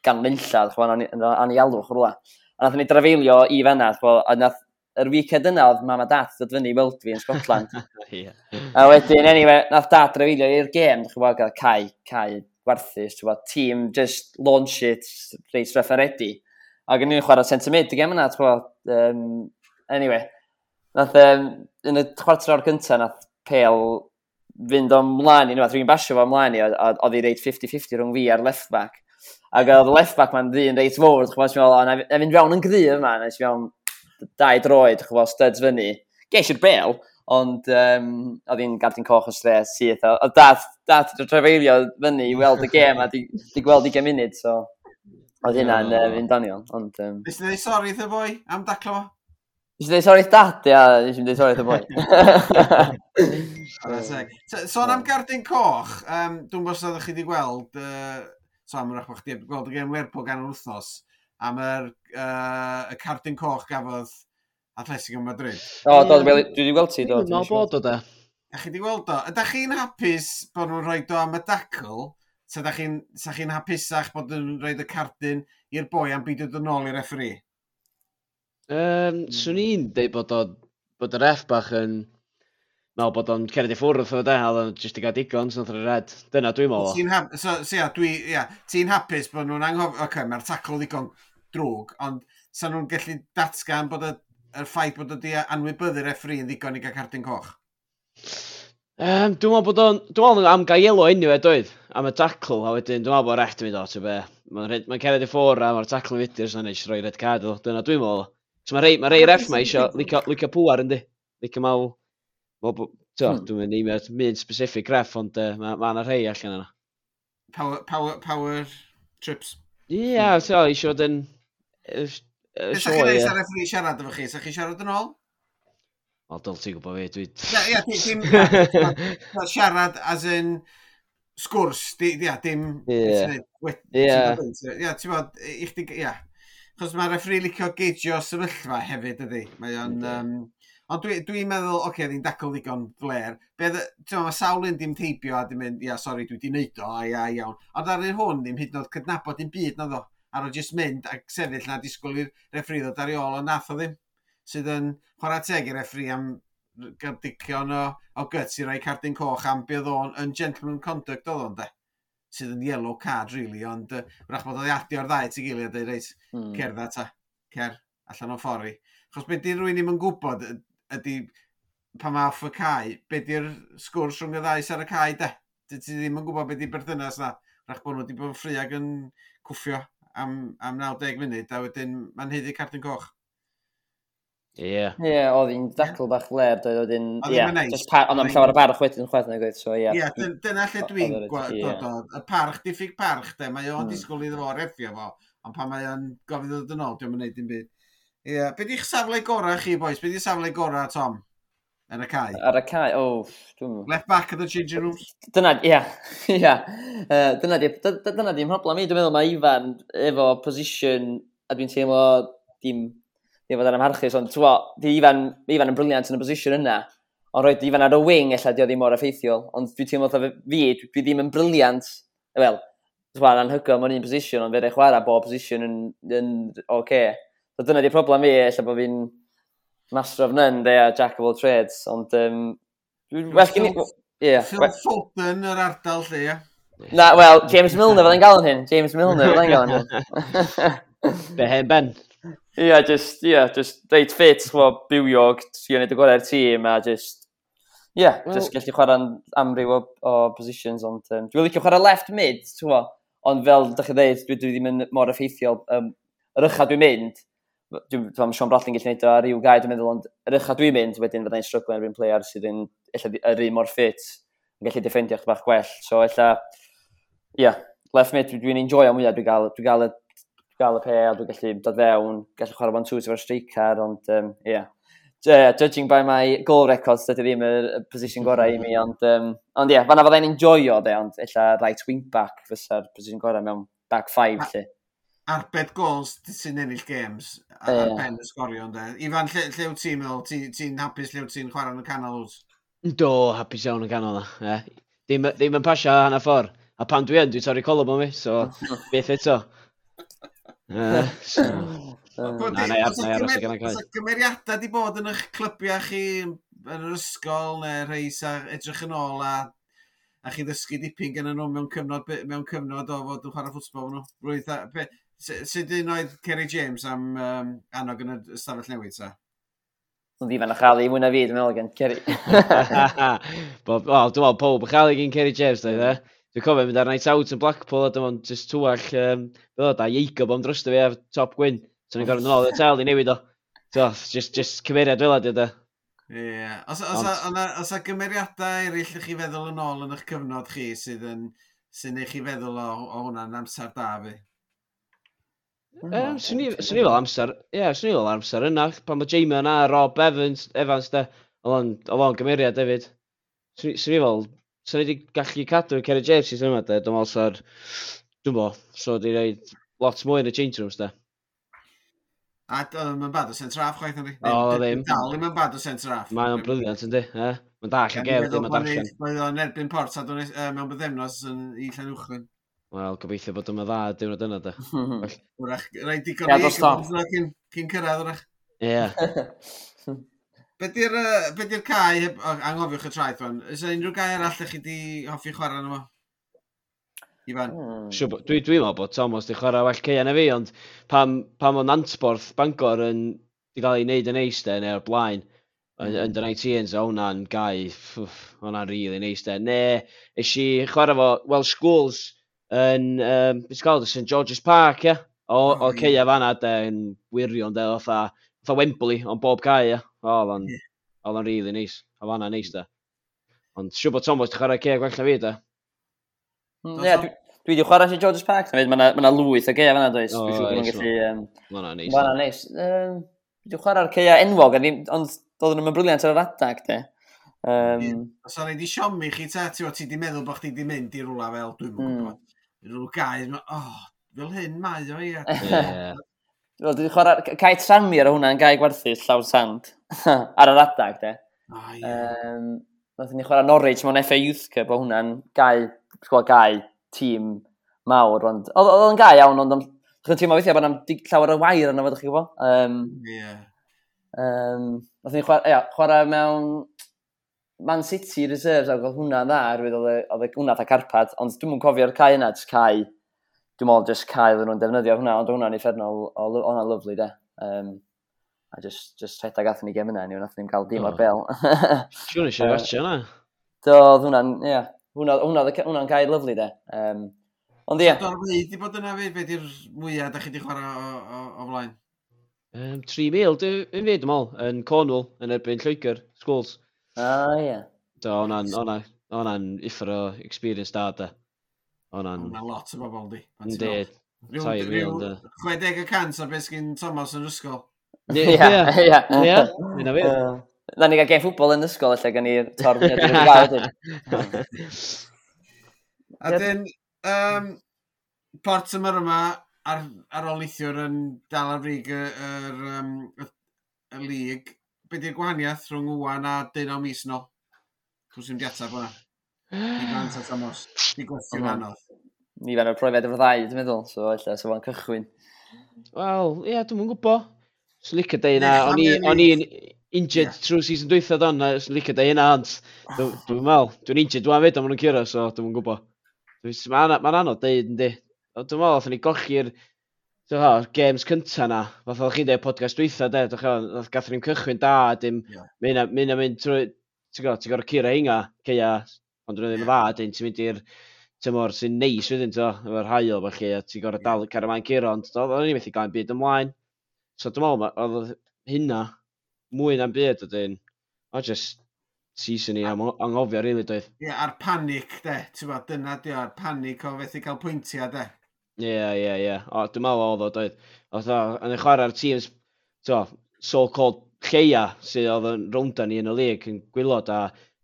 gan nillad, chwa, anialwch o'r rhywle. A nath ni drafeilio i fenna, chwa, a nath yr weekend yna oedd mam a dat ddod fyny i weld fi yn Scotland. <laughs> yeah. A wedyn, anyway, nath dad drafeilio i'r gêm, dwi'n gwybod, gael cae, cae gwerthus, ti'n gwybod, tîm just launch it, reis reit referedi. A gen i'n chwarae centre mid, y gêm yna, ti'n gwybod, um, anyway. Nath, um, yn y chwarter o'r gyntaf, nath Pale fynd ymlaen i, nhw, rwy'n basio fo ymlaen i, oedd hi reit 50-50 rhwng fi a'r left back. Ac oedd y left back ma'n ddyn reit fawr, ti'n gwybod, ti'n meddwl, na fynd fewn yn gryf yma, nes fewn dau droed, chwbod, studs fyny. Geis i'r bel, ond um, oedd hi'n gadw'n coch o stre syth. Oedd dath, dath y trefeilio fyny i weld y gêm a di, di gweld i gymunid, so oedd hynna'n uh, fynd danion. Ond, um... Nes i ddweud sori the boi am daclo fo? Nes i ddweud sori dad, ia, nes i ddweud sori the boi. <laughs> Sôn am Gardyn Coch, um, dwi'n bod sydd oeddech chi wedi gweld, uh, so am rach bod chdi wedi gweld y gêm Lerpwl gan yr wythnos, am yr, uh, y cardyn coch gafodd Atletico Madrid. O, oh, do, dwi wedi gweld ti, do. Dwi'n meddwl bod o, da. A chi wedi gweld o. Ydych chi'n hapus bod nhw'n rhoi do am y dacl? Ta da chi'n chi hapusach bod nhw'n rhoi y cardyn i'r boi am byd yn ôl i'r referee? Um, swn hmm. i'n deud bod, o, bod y ref bach yn meddwl bod o'n cered i ffwrdd wrth e, o de, a oedd jyst i gael digon, sy'n rhaid red. Dyna dwi'n meddwl. Ti'n hapus, so, so, yeah, dwi, yeah, hapus bod nhw'n anghof... Oce, okay, mae'r tacl ddigon drwg, ond sa nhw'n gallu datgan bod y, y ffaith bod ydi anwybyddu'r referee yn ddigon i gael cardyn coch? Um, dwi'n meddwl bod o'n... Dwi'n meddwl am gaelo enw e doedd, am y tackle, a wedyn dwi'n meddwl bod rhaid yn mynd o, ti'n be. Mae'n ma cered i ffwr a mae'r tackle yn fydyr sy'n eisiau rhoi red card o, dyna dwi'n meddwl. So mae rei, ma rei ref mae eisiau licio licio pŵar yndi, licio mawl. Hmm. Dwi'n mynd i mewn mynd specific ref, ond uh, mae ma yna ma rhai allan yna. Power, power, power trips. Ie, yeah, ti'n eisiau fod yn y sioe... Ydych chi'n reis siarad efo chi? Sa'ch chi siarad yn ôl? Wel, dyl ti'n gwybod fi, dwi... Ia, dim <laughs> siarad as in sgwrs, ia, dim... Ia, ia. ti'n bod, i chdi, ia. Chos mae'r effri licio geidio sefyllfa hefyd ydy. Mae o'n... Um, ond dwi'n dwi meddwl, oce, okay, ddi'n dacl ddigon fler. Be, ti'n mae sawl un dim teibio a dim mynd, ia, sori, dwi di neud o, a ia, iawn. Ond ar un hwn, dim hyd yn oed cydnabod dim byd, na ddo ar o jyst mynd ac sefyll na disgwyl i'r refri ddod ar ei ôl, ond nath o ddim. Sydd yn chwarae teg i'r refri am gardigion o, o gyts i roi cardyn coch am bydd o'n yn gentleman conduct oedd o'n de sydd yn yellow card, really, ond uh, wrach bod oedd adio'r ddau ti gilydd ei reit, mm. cerdda ta, cer, allan o'n ffori. Chos beth di rwy'n ddim yn gwybod ydy pa mae off y cae, beth di'r sgwrs rhwng y ddau ar y cae, de? Ti ddim yn gwybod beth di berthynas na, wrach bod nhw wedi bod yn ffriag yn cwffio am, am 90 munud, a wedyn mae'n heiddi cartyn coch. Ie. Ie, oedd hi'n dacl bach led, oedd hi'n... Ie, ond am llawer o barch wedyn chwedd na gweith, so ie. Ie, dyna lle dwi'n dod o. Y parch, diffyg parch, de, mae o'n hmm. disgwyl iddo fo refio fo, ond pan mae o'n gofyn ddod yn ôl, diolch yn gwneud dim byd. Ie, beth i'ch safle gorau chi, boys? Beth i'ch safle gorau, Tom? Ar y cae? Ar y cae, o. Oh, Left back of the changing room. Dyna, ia. <laughs> ia. Uh, dyna di, dyna di'n problem i. Dwi'n meddwl mae Ifan efo position, a dwi'n teimlo dim, dim fod ar amharchus, ond twa, di Ifan, Ifan yn briliant yn y position yna. Ond roed Ifan ar y wing, ella di o ddim mor effeithiol. Ond dwi'n teimlo fi, dwi ddim yn briliant, wel, dwi'n anhygoel mewn un position, ond fe rei chwarae bob position yn, yn oce. Okay. So dyna di problem fi, ella bod fi'n master of none, de, a jack of all trades, ond... Um, well gen i... Ie. Phil. Fulton yr ardal lle, ie. Na, wel, James Milner fydda'n gael yn hyn. James Milner fydda'n gael yn hyn. <laughs> Be hen ben. Ie, yeah, just, ie, yeah, just reit fit, chwa, bywiog, trio wneud y gorau'r tîm, a just, Ie, yeah, well, just gallu chwarae'n amryw o, o positions, ond um, dwi'n licio chwarae left mid, ti'n ond fel, da chi dweud, dwi, dwi ddim yn mor effeithiol, um, yr ychad dwi'n mynd, dwi'n meddwl Sean Bradley'n gallu gwneud o ar ryw gael, dwi'n meddwl, ond yr uchaf dwi'n mynd, wedyn fyddai'n stryglen yr un player sydd yn, yr un mor ffit, yn gallu defendio eich bach gwell. So, ella, ie, yeah, left mid, dwi'n enjoy o mwyaf, dwi'n gael, dwi gael, y, dwi gael y pêl, dwi'n gallu dod fewn, gallu chwarae fan tŵs efo'r streicar, ond, um, ia. Yeah. judging by my goal records, dydy ddim y position gorau i mi, <laughs> ond, um, ond ie, yeah, fanna fyddai'n enjoy o, de, ond illa, right wing back fysa'r position gorau mewn back five, lle arbed gols sy'n ennill games ar yeah. ben y sgorio. Ifan, lle, lle wyt ti'n meddwl? Ti'n ti hapus lle wyt ti'n chwarae yn y canol wyt? Do, hapus iawn yn canol na. E. Ddim, ddim yn pasio hana ffordd. A pan dwi yn, dwi'n torri colwm o mi, so <laughs> beth eto. Uh, so, na, na, ar, na, aros gan y cael. Gymeriadau di bod yn eich clybiau chi yn yr ysgol neu reis a edrych yn ôl a a chi ddysgu dipyn gen nhw mewn cyfnod, mewn cyfnod o fod yn chwarae ffwtsbol nhw. Rwy'n Sut un oedd Kerry James am um, annog yn y stafell newid, sa? Ond ddim yn achalu mwy na fi, dwi'n meddwl gen Kerry. <laughs> Wel, dwi'n meddwl pob achalu gen Kerry James, dwi'n meddwl. E. Dwi'n cofio mynd ar night out yn Blackpool, a dwi'n just twall, um, fel da, Jacob am drosto fi ar top gwyn. So ni'n gorfod yn ôl, dwi'n tel i newid o. Just, just cymeriad fel ydy, dwi'n e. Ie. Os, os, os, os a gymeriadau eraill ych chi feddwl yn ôl yn eich cyfnod chi sydd yn sy'n eich chi feddwl o, o hwnna'n amser da fi? Um, swn i fel amser, ie, yeah, swn i fel amser yna, pan mae Jamie yna, Rob Evans, Evans de, oedd o'n gymeriad hefyd. Swn i fel, swn i wedi gallu cadw Kerry James i yma de, dwi'n meddwl sa'r, dwi'n bo, so di reid lot mwy yn y change rooms de. A mae'n bad o centre half chwaith ynddi? O, ddim. Dal ddim yn bad o centre half. Mae o'n briliant yndi, e? Mae'n dall yn gerdd, mae'n darllen. Mae o'n erbyn port a dwi'n mewn bythefnos yn i Llanwchlen. Wel, gobeithio bod yma dda diwrnod yna, da. <laughs> Wrach, rhaid i gofio i cyn, cyn cyrraedd, wrach. Ie. <laughs> Be di'r cae, anghofiwch y traeth fan, ys unrhyw gae arall ydych chi di hoffi chwarae yna fo? Ifan? Hmm. Siw, dwi, dwi meddwl bod Thomas di chwarae well ceia na fi, ond pam, pam o'n Antborth Bangor yn di gael ei wneud yn eis de, neu o'r blaen, yn hmm. 19s, o hwnna'n gae, hwnna'n rili really neis de. Ne, eisiau chwarae fo Welsh Schools, yn, um, beth gael, St George's Park, ie? Yeah? O, oh, o ceia fanna, de, yn wirion, de, otha, otha Wembley, ond bob cae, ie? O, oedd o'n, oedd o'n rili neis, a fanna neis, de. Ond siw bod Thomas chwarae ceia gwella fi, de. Mm, ie, dwi, dwi wedi chwarae St George's Park, mae yna ma lwyth o ceia fanna, does? O, dwi'n gallu... Fanna neis. Fanna nice. Dwi wedi chwarae'r ceia enwog, ond doedden nhw'n briliant ar yr adag, de. Um, Os o'n i di siomi chi ta, ti wedi meddwl bod chdi wedi mynd i rwla fel, dwi'n mwyn hmm. gwybod rhyw gair, oh, fel hyn mae o, ie. ia. Wel, dwi wedi chwarae... Cai trami ar hwnna'n yn gai gwerthu llawn sand <laughs> ar yr adag, de. O, oh, ie. Um, Nath ni chwarae Norwich mewn FA Youth Cup o hwnna'n gai, sgwad gai, tîm mawr. Ond, oedd o'n gai iawn, ond Dwi'n teimlo weithiau bod yna llawer o wair yna fod chi'n gwybod. Um, yeah. um, Nath ni chwarae, ia, chwarae mewn Man City reserves a gael hwnna dda, rwy'n oedd hwnna dda carpad, ond dwi'n mwyn cofio'r cae yna, jyst cae, dwi'n mwyn jyst cae ddyn nhw'n defnyddio hwnna, ond hwnna'n effernol, hwnna'n lyflu de. Um, a just, just rhedeg athyn ni gem yna, ni wnaethon ni'n cael dim oh. ar bel. <laughs> Siwr eisiau fatio yna. Do, oedd hwnna'n, ie, yeah, hwnna'n hwnna, hwnna cae lyflu de. Um, ond ie. Yeah. Di bod yna fe, fe di'r mwyaf da chi di chwarae o, o, o flaen? Um, 3 mil, dwi'n fi, dwi'n meddwl, yn Cornwall, yn erbyn Lloegr, Schools. O, ie. Do, o'na'n ona, ona iffer o experience da, da. O'na'n... Mae lot o bobl di. Ynddi. Tai real, da. 60% o beth sgyn Thomas yn ysgol. Ie, ie, ie. ie. Dyna fi. Na ni gael gen ffwbol yn ysgol, lle gan ni'r torfyn i'r gawd. A dyn, um, Portimer yma, yma, ar, ar ôl lithiwr yn dal ar frig y, um, y lig, be di'r gwahaniaeth rhwng wwan a dyn o mis no? Pwy sy'n di atab hwnna? Ni gant at amos. Di gwestiwn anodd. Ni fan o'r profiad efo ddau, dwi'n meddwl, so efallai, so fan cychwyn. Wel, ie, yeah, dwi'n gwybod. Swn licio dweud na, o'n i'n injured yeah. trwy season dwytha don, a swn licio dweud oh. yna, ond dwi'n meddwl, dwi'n injured dwi'n fyd am nhw'n curo, so dwi'n gwybod. Mae'n anodd dweud, yndi. Dwi'n meddwl, oedd ni golchi'r Dwi'n fawr, games cynta na, fath o'ch chi'n dweud podcast dweitha, de, dwi'n fawr, gathon ni'n cychwyn da, a dim, yeah. mynd a mynd, mynd trwy, ti'n gwybod, ti'n gorau cura einga, ceia, ond dwi'n ddim yn dda, dyn, ti'n mynd i'r tymor sy'n neis wedyn, to, efo'r hael, felly, a ti'n gorau dal car yma'n cura, ond o'n i'n methu gael byd ymlaen. So dwi'n meddwl, oedd hynna, mwy na'n byd, ydyn, o just, season i am anghofio, rili, really, doedd. Ie, yeah, a'r panic, de, ti'n bod, dyna di o'r panic o fethu cael pwyntiau, de. Ie, ie, ie. O, dwi'n meddwl oedd o, doedd. Oedd o, yn y chwarae'r teams, to, so-called lleia sydd oedd yn rownda ni yn y lig yn gwylod a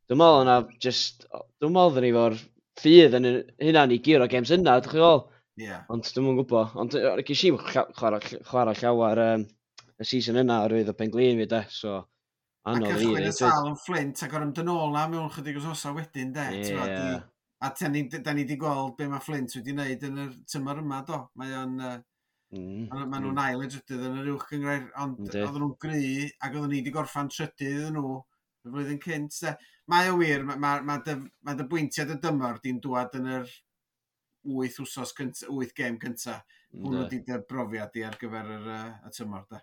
dwi'n meddwl yna just, dwi'n meddwl ni fo'r ffydd yn hynna ni gyr o games yna, dwi'n chi'n Yeah. Ond dwi'n mwyn gwybod, ond ges i chwarae llawer um, y season yna ar oherwydd o Penglin e, fi de, so anodd i ni. Ac ychwyd y sal yn Flint, ac o'r ymdyn ôl na mewn chydig os osa wedyn de, yeah. A da ni, da ni wedi gweld be mae Flint wedi wneud yn y tymor yma, do. Mae o'n... Uh, mm. Maen nhw'n mm. ail edrydydd yn yr uwch gyngrair, ond oedden nhw'n gry ac oedden ni wedi gorffan trydydd yn nhw y flwyddyn cynt. De. Mae o wir, mae, mae, mae, dy, mae dy bwyntiad y dymor di'n dwad yn yr 8 wsos cynta, 8 gêm cynta. Hwnnw di dy brofiad i ar gyfer yr, uh, y tymor, da.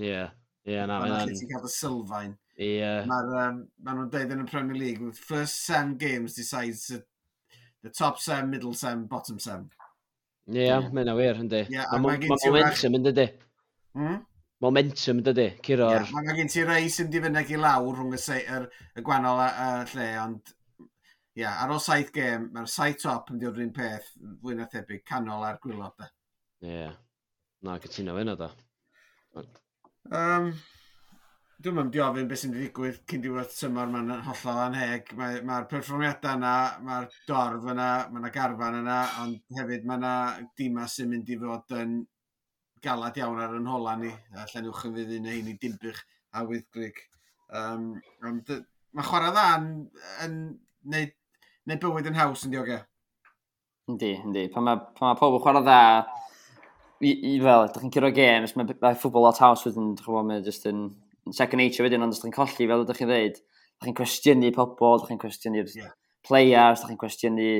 Ie, ie. Yeah, na, mae'n... lle Ti'n cael y sylfaen. Ie. Yeah. Mae um, nhw'n deud yn y Premier League, first seven games decides the top sem, middle sem, bottom sem. Ie, yeah, yeah. mae'n awyr, yndi. Mae ma, ma, ma momentum yn dydy. Hmm? Momentum yn dydy, curo. Yeah, mae gen ti rei sy'n difynneg i lawr rhwng y, se, er, y gwannol a, a lle, ond yeah, ar ôl saith gêm, mae'r saith top yn dio'r un peth fwy na thebyg, canol a'r gwylod. Ie, yeah. na, gytuno fe yna da. Um, Dwi'n mynd i ofyn beth sy'n digwydd cyn diwedd tymor mae'n hollol anheg. Mae'r mae, perfformiadau yna, mae'r dorf yna, mae yna garfan yna, ond hefyd mae yna dima sy'n mynd i fod yn galad iawn ar yn hola ni, a llen uwch yn fydd un ein i dimbych a wyddgrig. Um, ond mae chwarae dda yn, yn neud, neud bywyd yn haws yn diogau. Yndi, yndi. Pan mae, pan mae pobl chwarae dda, i, i fel, ydych chi'n curo games, mae, mae ffwbl lot haws wedyn, ydych chi'n bod, mae jyst yn second nature wedyn, ond os ydych chi'n colli, fel ydych chi'n dweud, ydych chi'n cwestiynu pobl, ydych chi'n cwestiynu'r yeah. players, ydych chi'n cwestiynu...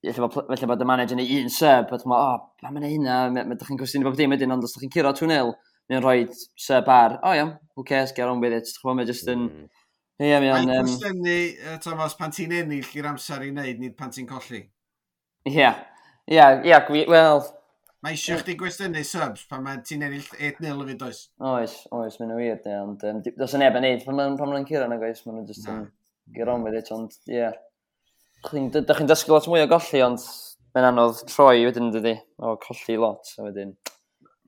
Felly bod y manager yn un sub, ydych chi'n meddwl, o, pa mae'n hynna, ydych chi'n cwestiynu bob dim wedyn, ond os ydych chi'n curo 2-0, mi'n rhoi sub ar, o oh, iawn, who cares, get on with it. Ydych chi'n meddwl, just yn... Mm. Ie, mi o'n... Mae'n cwestiynu, Thomas, pan ti'n ennill i'r amser i wneud, nid pan ti'n colli. Ie, ie, ie, wel, Mae eisiau chdi gwestiynu subs pan mae ti'n ennill 8-0 y fyd oes. Oes, oes, mae'n wir, ie. Ond um, dos yn ebyn neud, pan mae'n pan curo na goes, mae'n just yn gyron with it, ond ie. Da chi'n dysgu lot mwy o golli, ond mae'n anodd troi wedyn dydy, o colli lot, a wedyn.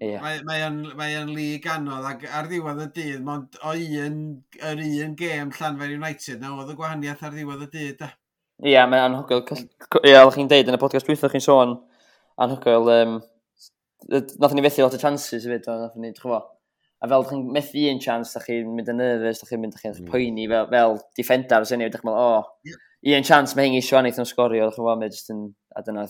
Ie. Mae o'n lig anodd, ac ar ddiwedd y dydd, mond o un, yr un gêm Llanfair United, na oedd y gwahaniaeth ar ddiwedd y dydd, da. Ie, mae'n anhygoel, ie, chi'n deud yn y podcast dwi'n chi'n sôn, anhygoel, um, nath ni fethu lot o chances hefyd, nath ni, ddech A fel chi'n methu un chance, da chi'n mynd yn nervous, da chi'n mynd, chi'n mm. poeni, fel, fel defender, sy'n ei wneud, o, oh, un chance mae hyn eisiau annaeth yn sgorio, da chi'n meddwl, mae jyst yn, a dyna,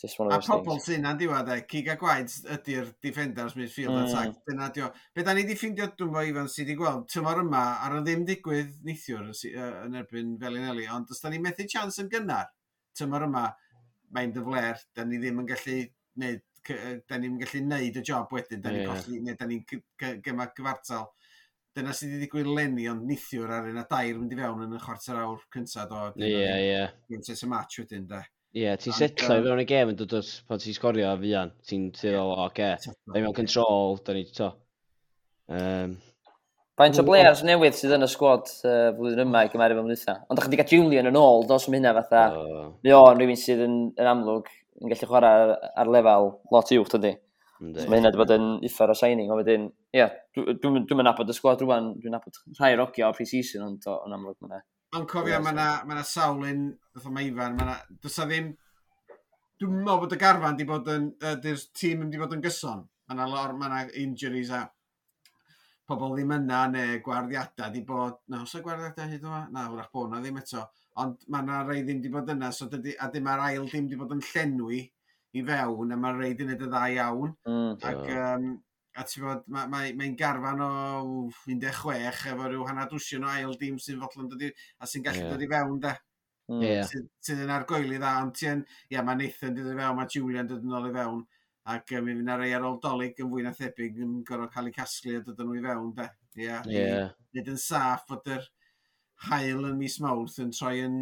Just one of those a pobl sy'n na'n diwedd e, cig a gwaed ydy'r defenders midfield mm. attack. Dyna dio. Be da ni di ffindio, dwi'n fawr Ifan, sydd wedi gweld tymor yma ar y ddim digwydd neithiwr yn erbyn Felinelli, ond os da ni methu chance yn gynnar tymor yma, mae'n dyfler, da ni ddim yn gallu wneud da ni'n gallu neud y job wedyn, da ni'n yeah. colli, neu da ni'n gyma gyfartal. Dyna sydd wedi digwydd lenni, ond nithiwr ar un a dair mynd i fewn yn y chwarter awr cyntaf do. Ie, ie. Gyntaf y match wedyn, da. Ie, yeah, ti'n setlo i fewn y gem yn dod o'r pan ti'n sgorio a fian. Ti'n teddol, o, ge, da ni mewn control, da ni to. Um, Faint o players newydd sydd yn y sgwad uh, flwyddyn yma i gymeru fel mwynhau. Ond da chi wedi cael Julian yn ôl, dos am hynna fatha. Uh. Mi o'n rhywun sydd yn, yn amlwg yn gallu chwarae ar, ar lefel lot uwch, dydy. So mae hynna wedi bod yn uffar o signing, ond wedyn, ie, dwi'n dwi, dwi nabod y sgwad rwan, dwi'n nabod rhai rogiau o pre-season, ond o'n amlwg mae'n yna. Ond cofio, mae yna ma sawl un, fatha mae Ifan, mae yna, dwi'n sa ddim, dwi'n meddwl bod y garfan wedi bod yn, uh, di'r tîm wedi bod yn gyson. Mae yna lor, mae yna injuries a pobl ddim yna, neu gwarddiadau wedi bod, na, os y gwarddiadau hyd yma? Na, wrach bod yna ddim eto ond mae yna rei ddim wedi bod yna, so dydy, a dim mae'r ail ddim wedi bod yn llenwi i fewn, a mae'r rei wedi gwneud y dda iawn. Mm, ac, um, a ti'n bod, mae'n mae, mae garfan o 16 efo rhyw hanner dwsion o ail dim sy'n fodlon dod i, a sy'n gallu yeah. dod i fewn, da. Mm. Yeah. Sydd yn argoeli dda, ond ti'n, ia, mae Nathan dod i fewn, mae Julian dod yn ôl i fewn, ac um, mi fydd yna rei ar ôl dolyg yn fwy na thebyg yn gorfod cael eu casglu a dod yn nhw i fewn, da. Ia. Yeah. Nid yn saff bod yr hael yn mis mawrth yn troi yn,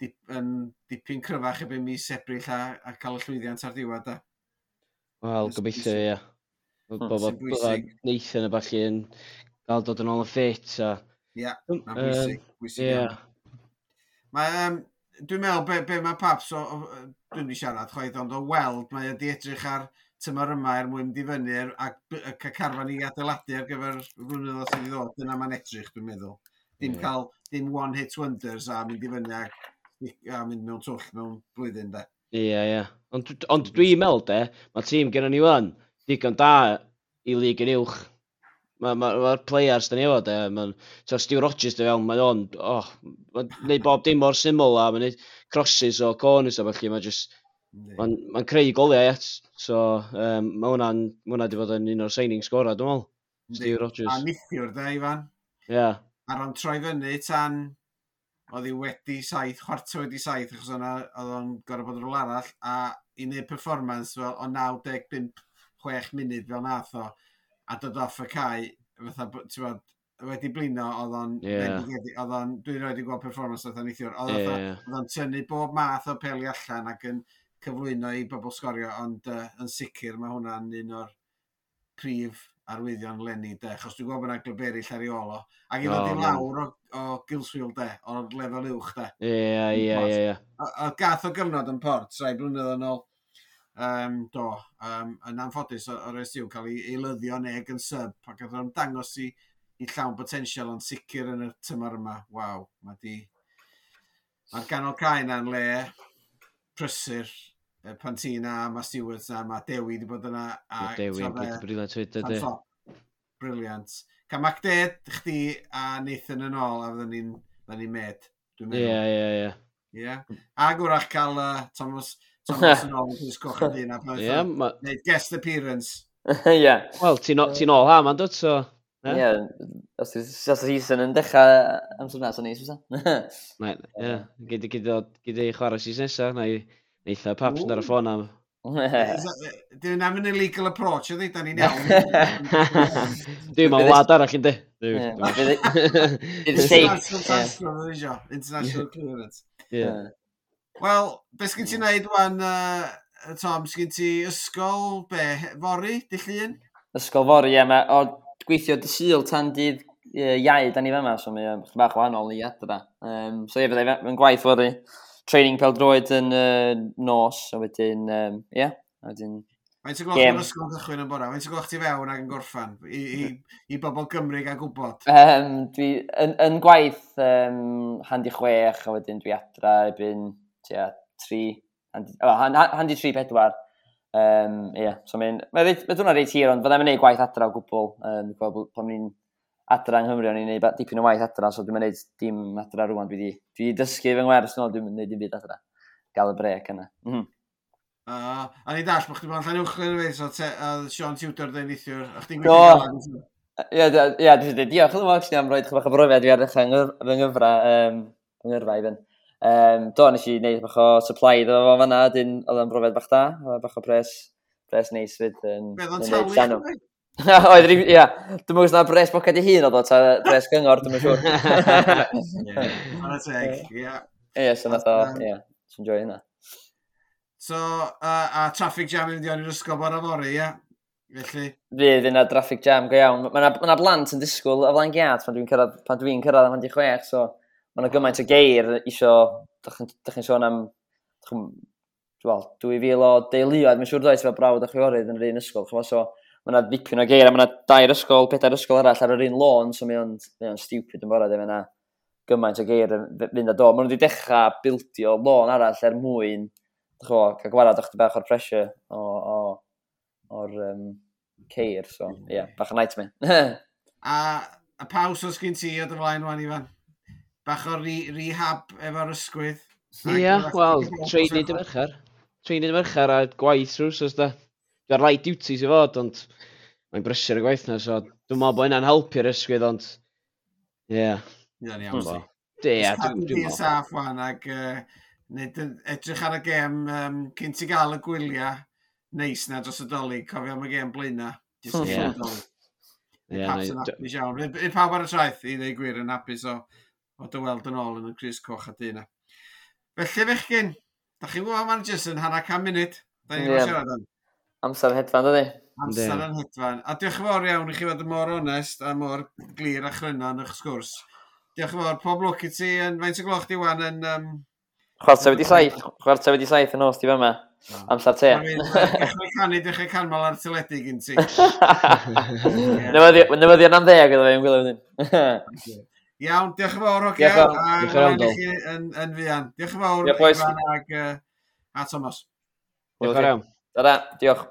dip, yn dipyn cryfach ebyn mis ebryll a, a cael y llwyddiant ar ddiwedd. Wel, gobeithio, ie. Bobl Nathan y falle yn gael dod yn ôl y ffit. Ie, mae'n bwysig. bwysig yeah. Mae, um, dwi'n meddwl be, be mae paps, o, o, dwi'n ni siarad chwaith, ond o weld, mae wedi edrych ar tymor yma er mwyn mynd i fyny a cael carfan i adeiladu ar gyfer flwyddyn sydd wedi ddod. Dyna mae'n edrych, dwi'n meddwl. Dim yeah. cael dim one hit wonders a mynd i fyny a, a mynd mewn twll mewn blwyddyn de. Ie, yeah, ie. Yeah. Ond, ond dwi'n meddwl de, mae tîm gen ni wan digon da i lig yn uwch. Mae'r ma, ma, players dyn ni efo de, mae'n so Steve Rogers dy fel, mae'n on, oh, mae'n neud bob dim mor syml a mae'n neud crosses o corners a felly, mae'n just, mae'n ma creu goliau et. So, um, mae hwnna'n, mae hwnna di fod yn un o'r signing sgora, dwi'n meddwl. Steve Rogers. A nithiwr de, Ifan. Ie. Yeah ar o'n troi fyny tan oedd hi wedi saith, chwarter wedi saith, achos o'na, oedd o'n gorau bod yn rhywle arall, a i wneud performance fel o 95-6 munud fel nath o, a dod off y cae, fatha, ti'n bod, wedi blino, oedd o'n, yeah. oedd o'n, dwi'n rhaid i gweld performance oedd o'n eithiwr, oedd yeah, yeah. o'n tynnu bob math o peli allan ac yn cyflwyno i bobl sgorio, ond uh, yn sicr mae hwnna'n un o'r prif arwyddion lenni de, achos dwi'n gwybod bod yna glyberi eraill ar ôl o. Ac i ddod i lawr o, o Gilswil de, o'r lefel uwch de. Ie, ie, ie. ie. A gath o gyfnod yn port, rai blynedd yn ôl, um, do, um, yn anffodus o'r esiw cael ei eilyddio neg yn sub, ac oedd o'n dangos i, i llawn potensial ond sicr yn y tymor yma. Waw, mae di... Mae'r ganol cae na'n le prysur pan ti na, mae Stewart na, mae Dewi wedi bod yna. A Dewi, briliant wedi dydy. Briliant. Ca MacDed, chdi a Nathan yn ôl, a fydden ni'n ni med. Dwi'n meddwl. Ie, ie, ie. A gwrach cael uh, Thomas, Thomas yn ôl, dwi'n sgoch yn dyn, a yeah, ma... neud guest appearance. <laughs> Ie. Wel, ti'n ti ôl ha, ma'n dod, so... Ie, yeah. os yw'r season yn dechrau amser nes o'n ni, sy'n sa? <laughs> Ie, gyda i chwarae season nesaf, na i Neitha, paps yn ar y ffôn am. <laughs> Dwi'n am yn illegal approach ydy, da ni'n iawn. <laughs> Dwi'n ma'n wlad arall ynddi. <laughs> International clearance. Wel, beth sgyn ti'n neud wan, Tom, sgyn ti ysgol, be, fori, di llun? Ysgol fori, ie, mae o gweithio dy syl tan dydd iau, da ni fe yma, so mae'n bach wahanol i adra. Um, so ie, fyddai'n gwaith fori training pel droed yn uh, nos, a wedyn, um, yeah, a wedyn... Mae'n ti'n gweld yn ysgol ddechrau yn bora? Mae'n ti'n gweld ti fewn ac yn gorffan? I, i, <laughs> i bobl Gymru a gwybod? Um, dwi, yn, yn gwaith um, handi chwech, a wedyn dwi adra ebyn tia, tri, handi, oh, handi tri pedwar. Um, yeah, so mae'n... Mae dwi'n reit hir, ond fyddai'n mynd i gwaith adra o gwbl. Um, pan ni'n adra yng Nghymru, o'n i'n gwneud dipyn o waith adra, so dwi'n gwneud dim adra rwan. Dwi wedi dysgu fy ngwers yn dwi'n gwneud dim byd adra. Gael y brec yna. Mm -hmm. Uh, a ni dall, bych chdi bod yn llan uwch yn so uh, Sean Tudor dweud neithiwr, a chdi'n gweithio Ie, dwi'n dweud, diolch yn fawr am roed chybach o brofiad fi ar eich fy nghyfra, um, fy ngyrfa i fynd. Um, do, nes i wneud bach o supply iddo fo fanna, dyn oedd yn brofiad bach da, bach o pres, pres neis fyd. Beth o'n talu? <laughs> Oedd rhyw, ia. Dwi'n mwyn na bres bocad i hun oedd o, ta bres gyngor, dwi'n mwyn siŵr. <laughs> Mae'n y teg, ia. Ie, so nath o, ia. Sy'n joio hynna. So, uh, a traffic jam yn dion i'r ysgol bora fori, ia? Felly... Fydd yna traffic jam go iawn. Mae yna blant yn disgwyl o flaen giat pan dwi'n cyrraedd, pan dwi'n cyrraedd am 16, so mae yna gymaint o geir isio, dych chi'n sôn am, wel, 2000 o deuluoedd, mae'n siŵr does fel brawd a chwiorydd yn yr un ysgol, so mae yna ddipyn o geir, a mae yna dair ysgol, pedair ysgol arall ar yr un lôn, so mae o'n, mae on stupid yn bora, mae yna gymaint o geir yn fynd a do. Mae nhw wedi dechrau bildio lôn arall er mwyn, dych o, cael gwarad o'ch bach o'r pressure o, o, o'r um, ceir, so ie, yeah, bach o nightmare. <laughs> a, a paws os gyn ti o dy flaen rwan, Ifan? Bach o re rehab efo'r ysgwydd? Ie, wel, treinig dy mercher. Treinig dy mercher a gwaith rhyws os da. Dwi'n rai duties i fod, ond mae'n brysur y gwaith na, so dwi'n meddwl bod hynna'n helpu'r ysgwydd, ond ie. Yeah. Ie, ni amser. Ie, dwi'n meddwl. saff wan, ac uh, edrych ar y gem um, cyn ti gael y gwyliau neis na dros y doli, cofio am y gem blaenna. Hmm. Ie. Paps yn hapus iawn. Yn pawb ar y traeth i ddeu gwir yn hapus o, o dy weld yn ôl yn y Cris Coch a Dyna. Felly fechgyn, da chi'n gwybod mae'n jyst yn hana cam munud. Da ni'n yeah. siarad am amser hedfan, dydy? Amser yn hedfan. A diolch yn fawr iawn i chi fod yn mor onest a mor glir a chryno yn eich sgwrs. Diolch yn fawr. Pob lwc i ti. Yn, faint y gloch di wan yn... Um... Chwarter wedi saith. Chwarter wedi saith yn os di fyma. Amser te. Dechrau canu, dechrau canmol ar teledu gyn ti. <laughs> Newyddion am ddeg iddo fe, yn gwylio fyddin. <laughs> Iawn, diolch yn fawr o gael. Diolch yn fawr. Yn fian. Diolch yn fawr. Diolch yn fawr. Ag, uh, a Thomas. Diolch yn fawr. Diolch.